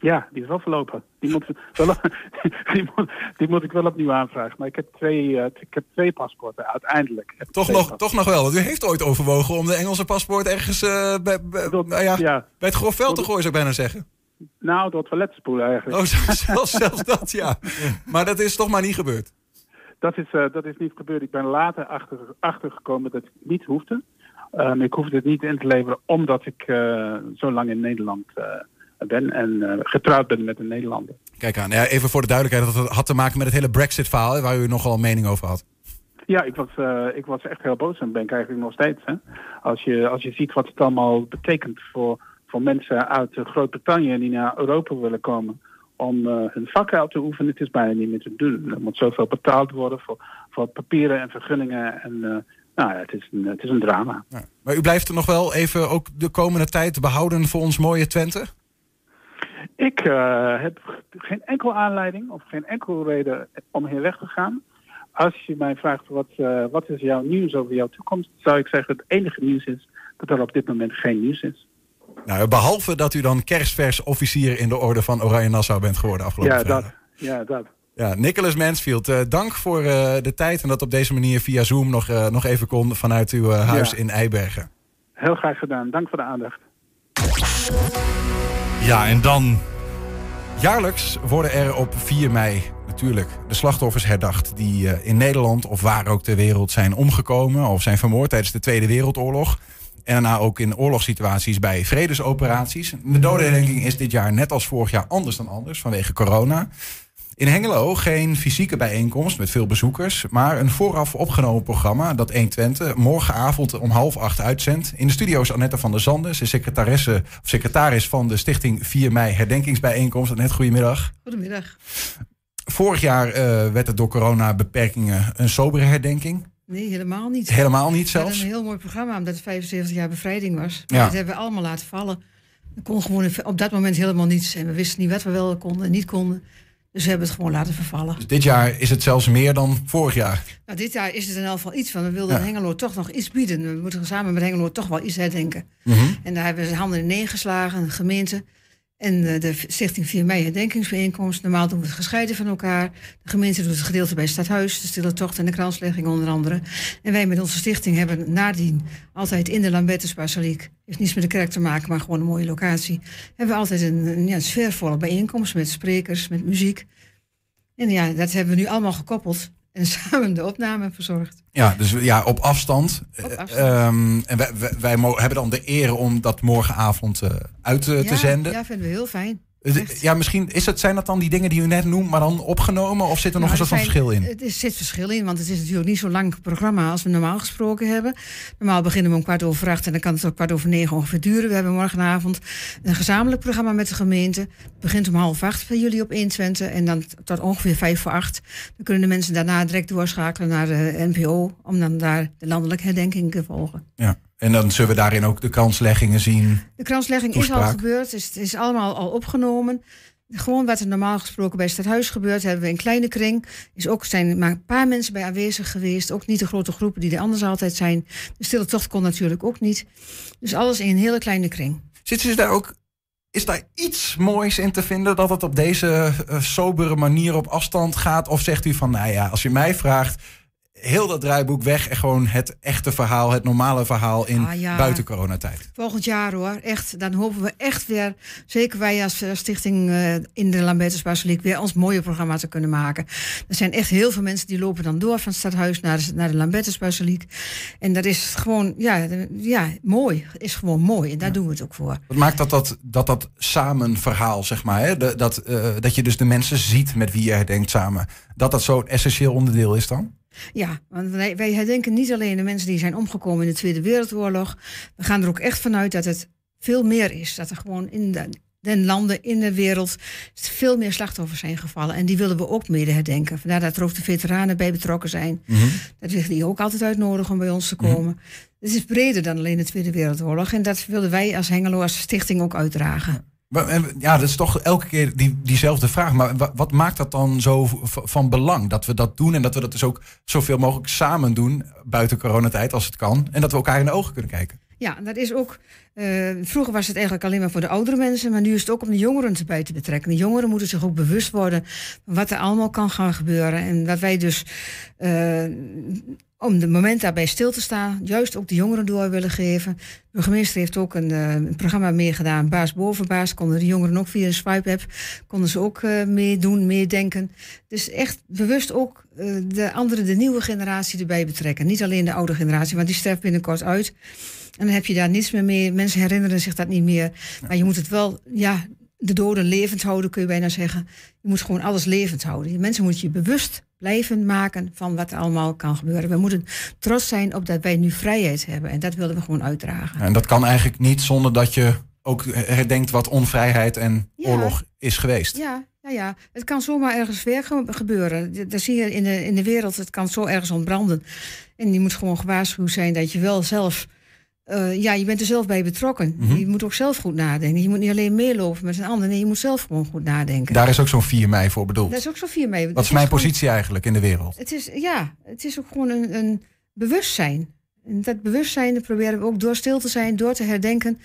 Ja, die is wel verlopen. Die moet, wel, die, moet, die moet ik wel opnieuw aanvragen. Maar ik heb twee, uh, ik heb twee paspoorten uiteindelijk. Toch nog, toch nog wel. Want u heeft ooit overwogen om de Engelse paspoort ergens uh, bij, bij, nou ja, ja, bij het grof veld te gooien, zou ik bijna zeggen. Nou, door het toiletspoel eigenlijk. Oh, zelfs, zelfs dat, ja. Maar dat is toch maar niet gebeurd? Dat is, uh, dat is niet gebeurd. Ik ben later achter, achtergekomen dat ik niet hoefde. Um, ik hoefde het niet in te leveren omdat ik zo lang in Nederland ben en uh, getrouwd ben met een Nederlander. Kijk aan, ja, even voor de duidelijkheid, dat had te maken met het hele Brexit-verhaal waar u nogal een mening over had. Ja, ik was, uh, ik was echt heel boos en ben ik eigenlijk nog steeds. Hè. Als, je, als je ziet wat het allemaal betekent voor, voor mensen uit Groot-Brittannië die naar Europa willen komen om uh, hun vak uit te oefenen, het is bijna niet meer te doen. Er moet zoveel betaald worden voor, voor papieren en vergunningen. En uh, nou ja, het is een, het is een drama. Ja. Maar u blijft er nog wel even ook de komende tijd behouden voor ons mooie Twente? Ik uh, heb geen enkel aanleiding of geen enkel reden om hier weg te gaan. Als je mij vraagt wat, uh, wat is jouw nieuws over jouw toekomst, zou ik zeggen het enige nieuws is dat er op dit moment geen nieuws is. Nou, behalve dat u dan kerstvers officier in de orde van Oranje Nassau bent geworden afgelopen ja, Dat, ja, dat. Ja, Nicholas Mansfield, uh, dank voor uh, de tijd en dat op deze manier via Zoom nog, uh, nog even kon vanuit uw huis Ja. in Eibergen. Heel graag gedaan. Dank voor de aandacht. Ja, en dan Jaarlijks worden er op 4 mei natuurlijk de slachtoffers herdacht die eh, in Nederland of waar ook ter wereld zijn omgekomen of zijn vermoord tijdens de Tweede Wereldoorlog. En daarna ook in oorlogssituaties bij vredesoperaties. De dodenherdenking is dit jaar net als vorig jaar anders dan anders vanwege corona. In Hengelo geen fysieke bijeenkomst met veel bezoekers, maar een vooraf opgenomen programma dat 120 morgenavond om half acht uitzendt. In de studio is Annette van der Zanden, ze is secretaresse, of secretaris van de Stichting 4 mei Herdenkingsbijeenkomst. Annette, goedemiddag. Goedemiddag. Vorig jaar eh, werd het door corona-beperkingen een sobere herdenking. Nee, helemaal niet. Helemaal niet zelfs. een heel mooi programma, omdat het 75 jaar bevrijding was. Maar Ja. dat hebben we allemaal laten vallen. Er kon gewoon op dat moment helemaal niets. En we wisten niet wat we wel konden en niet konden. Dus we hebben het gewoon laten vervallen. Dus dit jaar is het zelfs meer dan vorig jaar. Nou, dit jaar is het in elk geval iets van. We wilden Ja. Hengelo toch nog iets bieden. We moeten samen met Hengelo toch wel iets herdenken. Mhm. En daar hebben we handen in neergeslagen, de gemeente. En eh, de Stichting 4 mei herdenkingsbijeenkomst. Normaal doen we het gescheiden van elkaar. De gemeente doet het gedeelte bij het stadhuis, de stille tocht en de kranslegging onder andere. En wij met onze stichting hebben nadien altijd in de Lambertusbasiliek, heeft niets met de kerk te maken, maar gewoon een mooie locatie, hebben we altijd een, ja, sfeervolle bijeenkomst met sprekers, met muziek. En ja, dat hebben we nu allemaal gekoppeld en samen de opname verzorgd. Ja, dus ja, op afstand. Op Eh, afstand. ehm, en wij, wij, hebben dan de eer om dat morgenavond eh, uit eh, ja, te zenden. Ja, vinden we heel fijn. Echt. Ja, misschien is het, zijn dat dan die dingen die u net noemt, maar dan opgenomen? Of zit er nog een soort van er verschil in? Het is, zit verschil in, want het is natuurlijk niet zo'n lang programma als we normaal gesproken hebben. Normaal beginnen we om kwart over acht en dan kan het tot kwart over negen ongeveer duren. We hebben morgenavond een gezamenlijk programma met de gemeente. Het begint om half acht bij jullie op 120 en dan tot ongeveer vijf voor acht. Dan kunnen de mensen daarna direct doorschakelen naar de NPO om dan daar de landelijke herdenking te volgen. Ja. En dan zullen we daarin ook de kansleggingen zien. De kranslegging is al gebeurd, het is, het is allemaal al opgenomen. Gewoon wat er normaal gesproken bij het stadhuis gebeurt, hebben we in kleine kring. Is ook zijn maar een paar mensen bij aanwezig geweest. Ook niet de grote groepen die er anders altijd zijn. De stille tocht kon natuurlijk ook niet. Dus alles in een hele kleine kring. Zitten ze daar ook. Is daar iets moois in te vinden dat het op deze eh, sobere manier op afstand gaat? Of zegt u van, nou ja, als je mij vraagt, heel dat draaiboek weg en gewoon het echte verhaal, het normale verhaal in Ah, ja. buiten coronatijd? Volgend jaar hoor, echt. Dan hopen we echt weer, zeker wij als eh, stichting eh, in de Lambertusbasiliek, weer ons mooie programma te kunnen maken. Er zijn echt heel veel mensen die lopen dan door van het stadhuis naar de, naar de Lambertusbasiliek. En dat is gewoon, ja, ja mooi. Is gewoon mooi. En daar doen we het ook voor. Wat maakt dat dat, dat, dat samen verhaal, zeg maar, hè? De- dat, eh, dat je dus de mensen ziet met wie je herdenkt samen, dat dat zo'n essentieel onderdeel is dan? Ja, want wij, wij herdenken niet alleen de mensen die zijn omgekomen in de Tweede Wereldoorlog. We gaan er ook echt vanuit dat het veel meer is. Dat er gewoon in de, den landen in de wereld veel meer slachtoffers zijn gevallen. En die willen we ook mede herdenken. Vandaar dat er ook de veteranen bij betrokken zijn. Dat we die ook altijd uitnodigen om bij ons te komen. Het is breder dan alleen de Tweede Wereldoorlog. En dat willen wij als Hengelo, als stichting ook uitdragen. Ja, dat is toch elke keer die, diezelfde vraag. Maar wa- wat maakt dat dan zo van belang? Dat we dat doen en dat we dat dus ook zoveel mogelijk samen doen buiten coronatijd als het kan. En dat we elkaar in de ogen kunnen kijken. Ja, dat is ook. eh, vroeger was het eigenlijk alleen maar voor de oudere mensen, maar nu is het ook om de jongeren erbij te betrekken. De jongeren moeten zich ook bewust worden wat er allemaal kan gaan gebeuren. En dat wij dus, eh, om de moment daarbij stil te staan, juist ook de jongeren door willen geven. De burgemeester heeft ook een, een programma meegedaan, Baas boven Baas. Konden de jongeren ook via een swipe-app, konden ze ook meedoen, meedenken. Dus echt bewust ook de andere, de nieuwe generatie erbij betrekken. Niet alleen de oude generatie, want die sterft binnenkort uit. En dan heb je daar niets meer mee. Mensen herinneren zich dat niet meer. Maar je moet het wel, ja, de doden levend houden, kun je bijna zeggen. Je moet gewoon alles levend houden. Mensen moet je bewust blijven maken van wat er allemaal kan gebeuren. We moeten trots zijn op dat wij nu vrijheid hebben. En dat willen we gewoon uitdragen. En dat kan eigenlijk niet zonder dat je ook herdenkt wat onvrijheid en Ja. oorlog is geweest. Ja, ja, ja, het kan zomaar ergens weer ge- gebeuren. Dat zie je in de, in de wereld, het kan zo ergens ontbranden. En je moet gewoon gewaarschuwd zijn dat je wel zelf... eh, ja, je bent er zelf bij betrokken. Mhm. Je moet ook zelf goed nadenken. Je moet niet alleen meelopen met een ander. Nee, je moet zelf gewoon goed nadenken. Daar is ook zo'n 4 mei voor bedoeld. Dat is ook zo vier mee. Wat is mijn positie eigenlijk in de wereld? Het is, ja, het is ook gewoon een, een bewustzijn. En dat bewustzijn dat proberen we ook door stil te zijn, door te herdenken,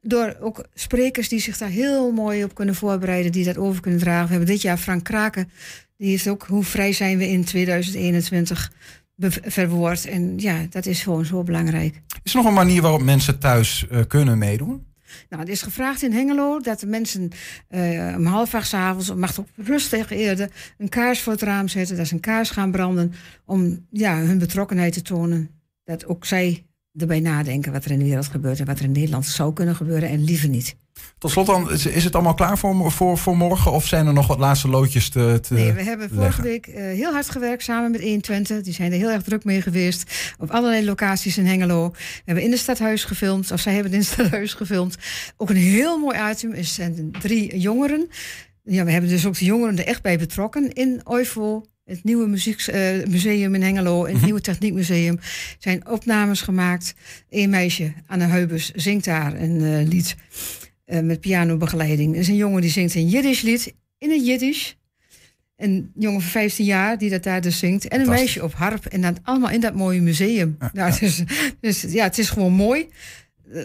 door ook sprekers die zich daar heel mooi op kunnen voorbereiden, die dat over kunnen dragen. We hebben dit jaar Frank Kraken, die is ook hoe vrij zijn we in 2021 verwoord. En ja, dat is gewoon zo belangrijk. Is er nog een manier waarop mensen thuis uh, kunnen meedoen? Nou, het is gevraagd in Hengelo dat de mensen uh, om half acht avonds, mag op rustig eerder, een kaars voor het raam zetten, dat ze een kaars gaan branden, om ja, hun betrokkenheid te tonen. Dat ook zij erbij nadenken wat er in de wereld gebeurt en wat er in Nederland zou kunnen gebeuren en liever niet. Tot slot dan, is het allemaal klaar voor, voor, voor morgen of zijn er nog wat laatste loodjes te, te Nee, we hebben vorige week uh, heel hard gewerkt samen met 120. Die zijn er heel erg druk mee geweest. Op allerlei locaties in Hengelo. We hebben in het stadhuis gefilmd, of zij hebben in het stadhuis gefilmd. Ook een heel mooi item. Er zijn drie jongeren. Ja, we hebben dus ook de jongeren er echt bij betrokken in OIVO het nieuwe muziekmuseum uh, in Hengelo en het mhm. nieuwe techniekmuseum zijn opnames gemaakt. Een meisje, Anne Heubers, zingt daar een uh, lied uh, met pianobegeleiding. Er is een jongen die zingt een Jiddisch lied in het Jiddisch. Een jongen van 15 jaar die dat daar dus zingt. En een meisje op harp. En dat allemaal in dat mooie museum. Ja, nou, Dus, dus, ja, het is gewoon mooi.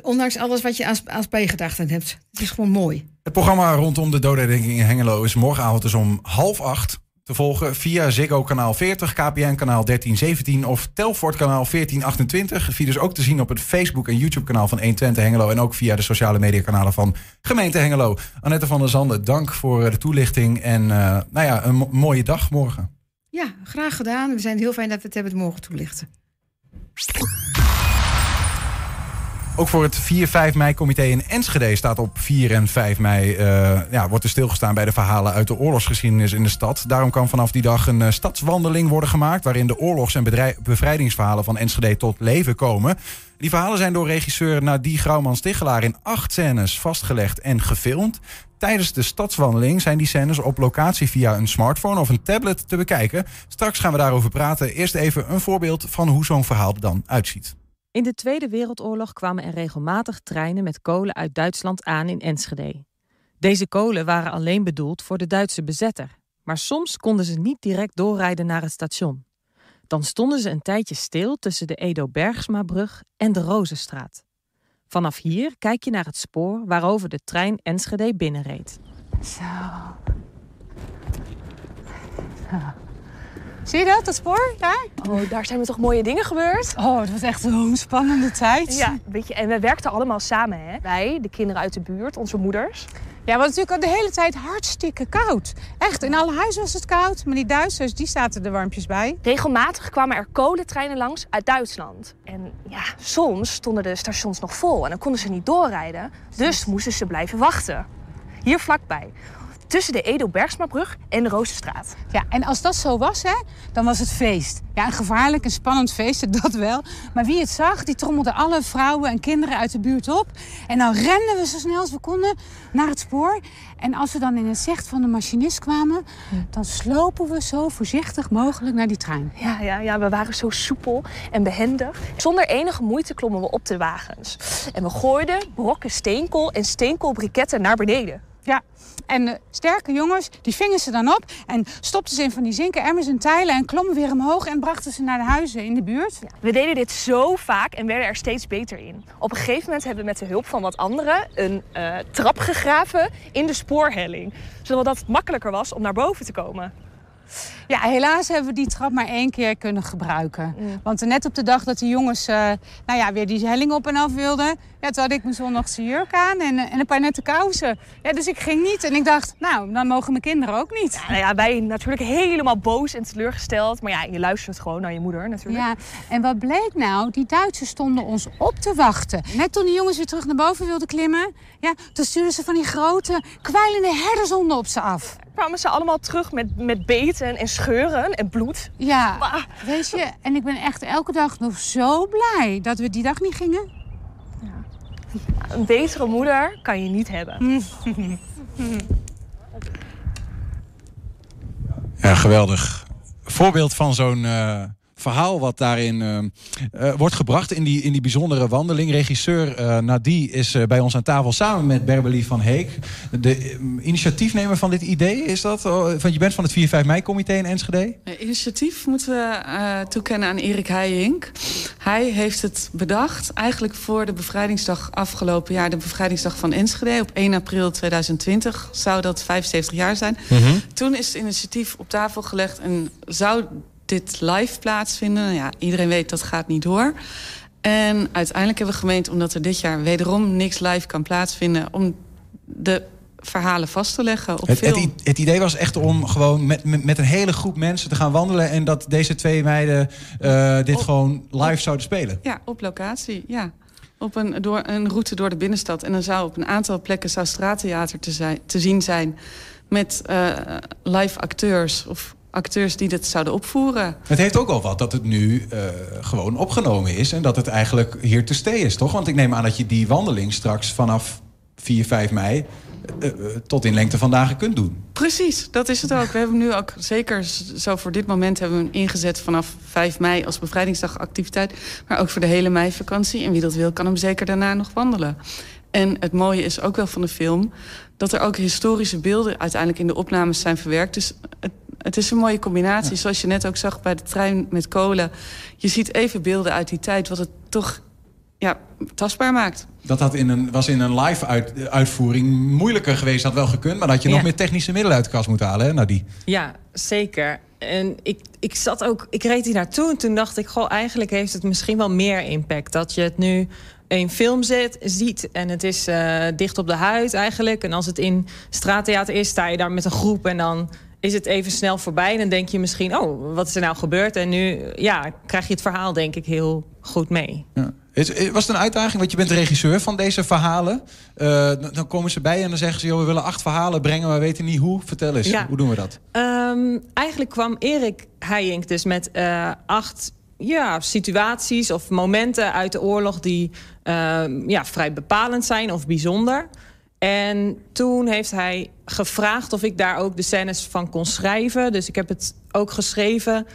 Ondanks alles wat je als, als bijgedachten hebt. Het is gewoon mooi. Het programma rondom de dodenherdenking in Hengelo is morgenavond dus om half acht te volgen via Ziggo kanaal 40, KPN kanaal 1317 of Telfort kanaal 1428. Via dus ook te zien op het Facebook en YouTube kanaal van 120 Hengelo en ook via de sociale media kanalen van Gemeente Hengelo. Annette van der Zanden, dank voor eh, de toelichting en uh, nou ja, een mooie dag morgen. Ja, graag gedaan. We zijn heel fijn dat we het hebben mogen toelichten. Ook voor het 4-5 mei-comité in Enschede staat op 4 en 5 mei... Uh, ja, wordt er stilgestaan bij de verhalen uit de oorlogsgeschiedenis in de stad. Daarom kan vanaf die dag een uh, stadswandeling worden gemaakt... waarin de oorlogs- en bevrijdingsverhalen van Enschede tot leven komen. Die verhalen zijn door regisseur Nadie Grauman-Stichelaar... in acht scènes vastgelegd en gefilmd. Tijdens de stadswandeling zijn die scènes op locatie via een smartphone of een tablet te bekijken. Straks gaan we daarover praten. Eerst even een voorbeeld van hoe zo'n verhaal er dan uitziet. In de Tweede Wereldoorlog kwamen er regelmatig treinen met kolen uit Duitsland aan in Enschede. Deze kolen waren alleen bedoeld voor de Duitse bezetter, maar soms konden ze niet direct doorrijden naar het station. Dan stonden ze een tijdje stil tussen de Edo-Bergsmabrug en de Rozenstraat. Vanaf hier kijk je naar het spoor waarover de trein Enschede binnenreed. Zo. Zo. Zie je dat, dat spoor daar? Oh, daar zijn we toch mooie dingen gebeurd? Oh, het was echt zo'n spannende tijd. Ja, weet je, en we werkten allemaal samen, hè? Wij, de kinderen uit de buurt, onze moeders. Ja, het was natuurlijk al de hele tijd hartstikke koud. Echt, in alle huizen was het koud, maar die Duitsers, die zaten er warmpjes bij. Regelmatig kwamen er kolentreinen langs uit Duitsland. En ja, soms stonden de stations nog vol en dan konden ze niet doorrijden. Dus moesten ze blijven wachten. Hier vlakbij tussen de Edo-Bergsmabrug en de Rozenstraat. Ja, en als dat zo was, hè, dan was het feest. Ja, een gevaarlijk en spannend feest, dat wel. Maar wie het zag, die trommelde alle vrouwen en kinderen uit de buurt op. En dan renden we zo snel als we konden naar het spoor. En als we dan in het zicht van de machinist kwamen, dan slopen we zo voorzichtig mogelijk naar die trein. Ja, ja, ja, we waren zo soepel en behendig. Zonder enige moeite klommen we op de wagens. En we gooiden brokken steenkool en steenkoolbriketten naar beneden. Ja, en de sterke jongens, die vingen ze dan op en stopten ze in van die zinken emmers en tijlen en klommen weer omhoog en brachten ze naar de huizen in de buurt. we deden dit zo vaak en werden er steeds beter in. Op een gegeven moment hebben we met de hulp van wat anderen een uh, trap gegraven in de spoorhelling. Zodat het makkelijker was om naar boven te komen. Ja, helaas hebben we die trap maar één keer kunnen gebruiken. Mm. Want net op de dag dat de jongens uh, nou ja, weer die helling op en af wilden... Ja, toen had ik mijn zondagse jurk aan en, en een paar nette kousen. Ja, dus ik ging niet. En ik dacht, nou, dan mogen mijn kinderen ook niet. Ja, nou ja, wij natuurlijk helemaal boos en teleurgesteld. Maar ja, je luistert gewoon naar je moeder natuurlijk. Ja, en wat bleek nou? Die Duitsers stonden ons op te wachten. Net toen de jongens weer terug naar boven wilden klimmen... Ja, toen stuurden ze van die grote, kwijlende herdershonden op ze af kwamen ze allemaal terug met, met beten en scheuren en bloed. Ja, weet je, en ik ben echt elke dag nog zo blij dat we die dag niet gingen. Ja. Een betere moeder kan je niet hebben. Ja, geweldig. Voorbeeld van zo'n uh, verhaal wat daarin uh, uh, wordt gebracht in die, in die bijzondere wandeling. Regisseur uh, Nadie is bij ons aan tafel samen met Berbeli van Heek. De initiatiefnemer van dit idee is dat? Want je bent van het 4-5 mei-comité in Enschede? initiatief moeten we toekennen aan Erik Heijink. Hij heeft het bedacht eigenlijk voor de bevrijdingsdag afgelopen jaar... de bevrijdingsdag van Enschede op 1 april 2020. Zou dat 75 jaar zijn. Mm -hmm. Toen is het initiatief op tafel gelegd en zou dit live plaatsvinden. Ja, iedereen weet dat gaat niet door. En uiteindelijk hebben we gemeend, omdat er dit jaar wederom niks live kan plaatsvinden... om de verhalen vast te leggen op het, film. Het, het, idee was echt om gewoon met, met, met, een hele groep mensen te gaan wandelen... en dat deze twee meiden uh, dit op, gewoon live op, zouden spelen. Ja, op locatie, ja. Op een, door, een route door de binnenstad. En dan zou op een aantal plekken zou straattheater te, zijn, te zien zijn... met uh, live acteurs of acteurs die dit zouden opvoeren. Het heeft ook al wat dat het nu uh, gewoon opgenomen is... en dat het eigenlijk hier te stay is, toch? Want ik neem aan dat je die wandeling straks vanaf 4, 5 mei... Uh, tot in lengte van dagen kunt doen. Precies, dat is het ook. We hebben nu ook zeker zo voor dit moment hebben we hem ingezet vanaf 5 mei als bevrijdingsdagactiviteit. Maar ook voor de hele meivakantie. En wie dat wil, kan hem zeker daarna nog wandelen. En het mooie is ook wel van de film dat er ook historische beelden uiteindelijk in de opnames zijn verwerkt. Dus het, het is een mooie combinatie. Ja. Zoals je net ook zag bij de trein met kolen. Je ziet even beelden uit die tijd, wat het toch ja, tastbaar maakt. Dat had in een, was in een live uit, uitvoering moeilijker geweest. Had wel gekund, maar dat had je ja. nog meer technische middelen uit de kast moeten halen, hè, Nadie? Ja, zeker. En ik, ik zat ook, ik reed hier naartoe en toen dacht ik, goh, eigenlijk heeft het misschien wel meer impact. Dat je het nu een film zet, ziet en het is uh, dicht op de huid eigenlijk. En als het in straattheater is, sta je daar met een groep en dan is het even snel voorbij. En dan denk je misschien, oh, wat is er nou gebeurd? En nu ja, krijg je het verhaal denk ik heel goed mee. Ja. Was het een uitdaging? Want je bent de regisseur van deze verhalen. Uh, dan komen ze bij en dan zeggen ze... Joh, we willen acht verhalen brengen, maar we weten niet hoe. Vertel eens, ja. hoe doen we dat? Um, eigenlijk kwam Erik Heijink dus met uh, acht ja, situaties of momenten uit de oorlog... die uh, ja, vrij bepalend zijn of bijzonder... En toen heeft hij gevraagd of ik daar ook de scènes van kon schrijven. Dus ik heb het ook geschreven.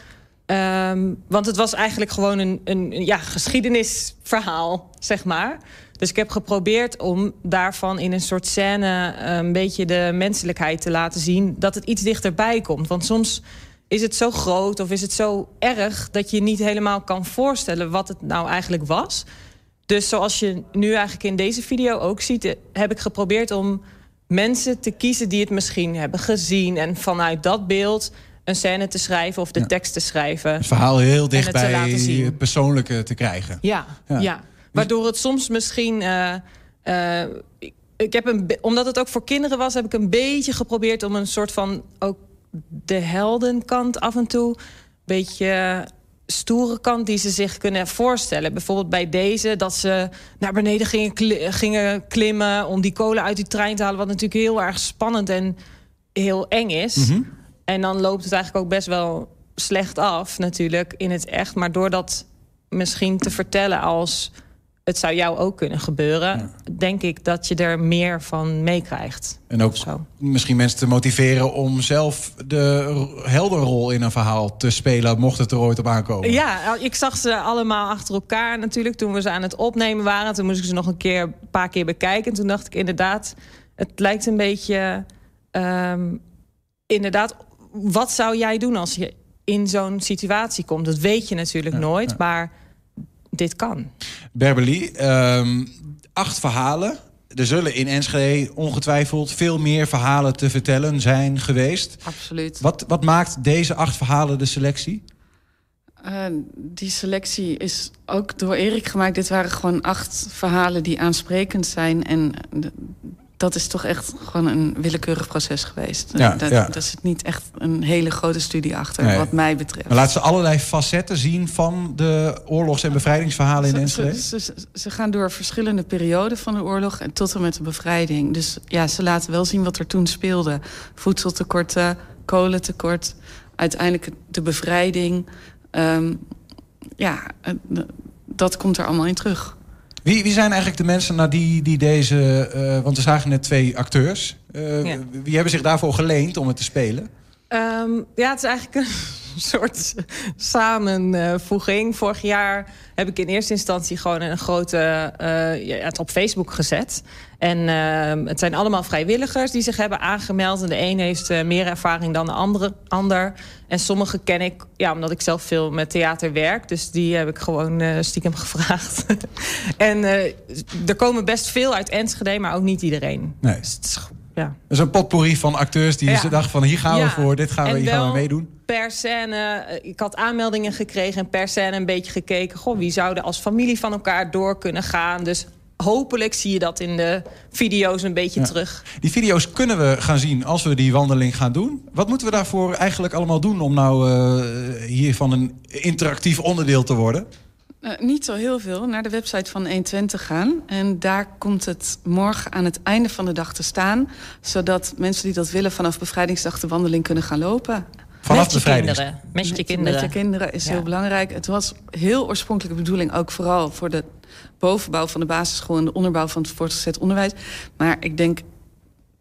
Um, want het was eigenlijk gewoon een, een ja, geschiedenisverhaal, zeg maar. Dus ik heb geprobeerd om daarvan in een soort scène... een beetje de menselijkheid te laten zien. Dat het iets dichterbij komt. Want soms is het zo groot of is het zo erg... dat je niet helemaal kan voorstellen wat het nou eigenlijk was... Dus zoals je nu eigenlijk in deze video ook ziet... heb ik geprobeerd om mensen te kiezen die het misschien hebben gezien... en vanuit dat beeld een scène te schrijven of de ja. tekst te schrijven. Het verhaal heel dicht bij het persoonlijke te krijgen. Ja, ja. ja. waardoor het soms misschien... Uh, uh, ik heb een, omdat het ook voor kinderen was, heb ik een beetje geprobeerd... om een soort van ook de heldenkant af en toe... beetje stoere kant die ze zich kunnen voorstellen. Bijvoorbeeld bij deze, dat ze naar beneden gingen, kli gingen klimmen... om die kolen uit die trein te halen... wat natuurlijk heel erg spannend en heel eng is. Mm -hmm. En dan loopt het eigenlijk ook best wel slecht af natuurlijk in het echt. Maar door dat misschien te vertellen als... het zou jou ook kunnen gebeuren... Ja. denk ik dat je er meer van meekrijgt. En ook zo. misschien mensen te motiveren om zelf de helderrol in een verhaal te spelen... mocht het er ooit op aankomen. Ja, ik zag ze allemaal achter elkaar natuurlijk toen we ze aan het opnemen waren. Toen moest ik ze nog een, keer, een paar keer bekijken. En toen dacht ik inderdaad, het lijkt een beetje... Um, inderdaad, wat zou jij doen als je in zo'n situatie komt? Dat weet je natuurlijk ja, nooit, ja. maar dit kan. Berbeli, um, acht verhalen. Er zullen in Enschede ongetwijfeld veel meer verhalen te vertellen zijn geweest. Absoluut. Wat, wat maakt deze acht verhalen de selectie? Uh, die selectie is ook door Erik gemaakt. Dit waren gewoon acht verhalen die aansprekend zijn. En dat is toch echt gewoon een willekeurig proces geweest. Ja, dat, ja. Daar zit niet echt een hele grote studie achter, nee. wat mij betreft. Maar laat ze allerlei facetten zien van de oorlogs- en bevrijdingsverhalen in Enschede? Ze, ze, ze, gaan door verschillende perioden van de oorlog en tot en met de bevrijding. Dus ja, ze laten wel zien wat er toen speelde. Voedseltekorten, kolentekort, uiteindelijk de bevrijding. Um, ja, dat komt er allemaal in terug. Wie, wie zijn eigenlijk de mensen naar die, die deze... Uh, want we zagen net twee acteurs. Uh, ja. Wie hebben zich daarvoor geleend om het te spelen? Um, ja, het is eigenlijk een soort samenvoeging. Vorig jaar heb ik in eerste instantie gewoon een grote uh, ja, het op Facebook gezet. En uh, het zijn allemaal vrijwilligers die zich hebben aangemeld. En de een heeft uh, meer ervaring dan de andere, ander. En sommige ken ik, ja, omdat ik zelf veel met theater werk. Dus die heb ik gewoon uh, stiekem gevraagd. en er komen best veel uit Enschede, maar ook niet iedereen. Nee. Dus het is, ja. Is een potpourri van acteurs die ja. ze dachten van hier gaan ja. we voor, dit gaan we, hier gaan we meedoen. Per scène, ik had aanmeldingen gekregen en per scène een beetje gekeken. Goh, wie zouden als familie van elkaar door kunnen gaan? Dus hopelijk zie je dat in de video's een beetje ja. terug. Die video's kunnen we gaan zien als we die wandeling gaan doen. Wat moeten we daarvoor eigenlijk allemaal doen om nou uh, hiervan een interactief onderdeel te worden? Uh, niet zo heel veel. Naar de website van 120 gaan. En daar komt het morgen aan het einde van de dag te staan. Zodat mensen die dat willen vanaf bevrijdingsdag de wandeling kunnen gaan lopen. Vanaf de kinderen. Met je kinderen. Met je kinderen is ja. heel belangrijk. Het was heel oorspronkelijke bedoeling, ook vooral voor de bovenbouw van de basisschool en de onderbouw van het voortgezet onderwijs. Maar ik denk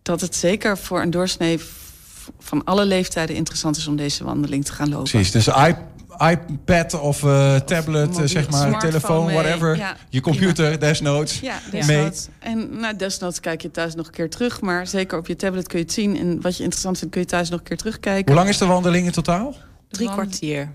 dat het zeker voor een doorsnee van alle leeftijden interessant is om deze wandeling te gaan lopen. Precies, dus iPad of uh, tablet, of mobiel, zeg maar, telefoon, mee. whatever. Ja, je computer, prima. desnoods. Ja, desnoods. En nou, desnoods kijk je thuis nog een keer terug. Maar zeker op je tablet kun je het zien. En wat je interessant vindt, kun je thuis nog een keer terugkijken. Hoe lang is de wandeling in totaal? Drie kwartier.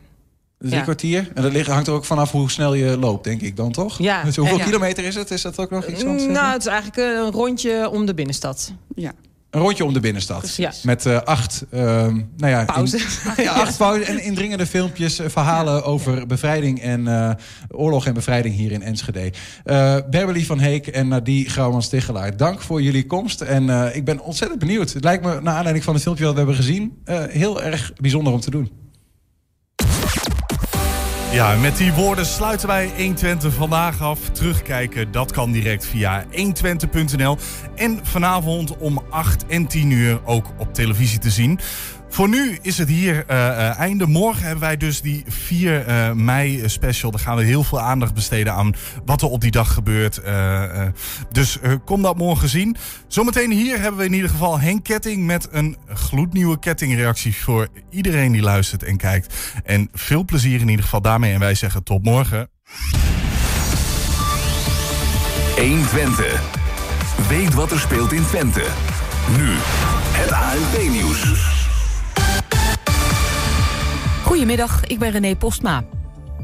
Drie ja. kwartier? En dat hangt er ook vanaf hoe snel je loopt, denk ik dan, toch? Ja. Dus hoeveel ja. kilometer is het? Is dat ook nog iets? Nou, het is eigenlijk een rondje om de binnenstad. Ja. Een rondje om de binnenstad. Ja. Met uh, acht, uh, nou ja, pauze. In, ja, acht pauze en indringende filmpjes, uh, verhalen ja. over bevrijding en oorlog en bevrijding hier in Enschede. Beverly van Heek en Nadie Grauwmans-Tichelaar, dank voor jullie komst. En ik ben ontzettend benieuwd. Het lijkt me, naar aanleiding van het filmpje dat we hebben gezien, heel erg bijzonder om te doen. Ja, met die woorden sluiten wij 120 vandaag af. Terugkijken, dat kan direct via 120.nl. En vanavond om 8 en 10 uur ook op televisie te zien. Voor nu is het hier uh, uh, einde. Morgen hebben wij dus die 4 uh, mei special. Daar gaan we heel veel aandacht besteden aan wat er op die dag gebeurt. dus kom dat morgen zien. Zometeen hier hebben we in ieder geval Henk Ketting met een gloednieuwe kettingreactie voor iedereen die luistert en kijkt. En veel plezier in ieder geval daarmee. En wij zeggen tot morgen. 120. Weet wat er speelt in Twente. Nu het ANP-nieuws. Goedemiddag, ik ben René Postma.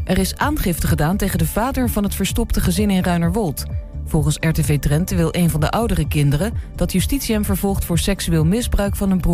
Er is aangifte gedaan tegen de vader van het verstopte gezin in Ruinerwold. Volgens RTV Drenthe wil een van de oudere kinderen dat justitie hem vervolgt voor seksueel misbruik van een broer.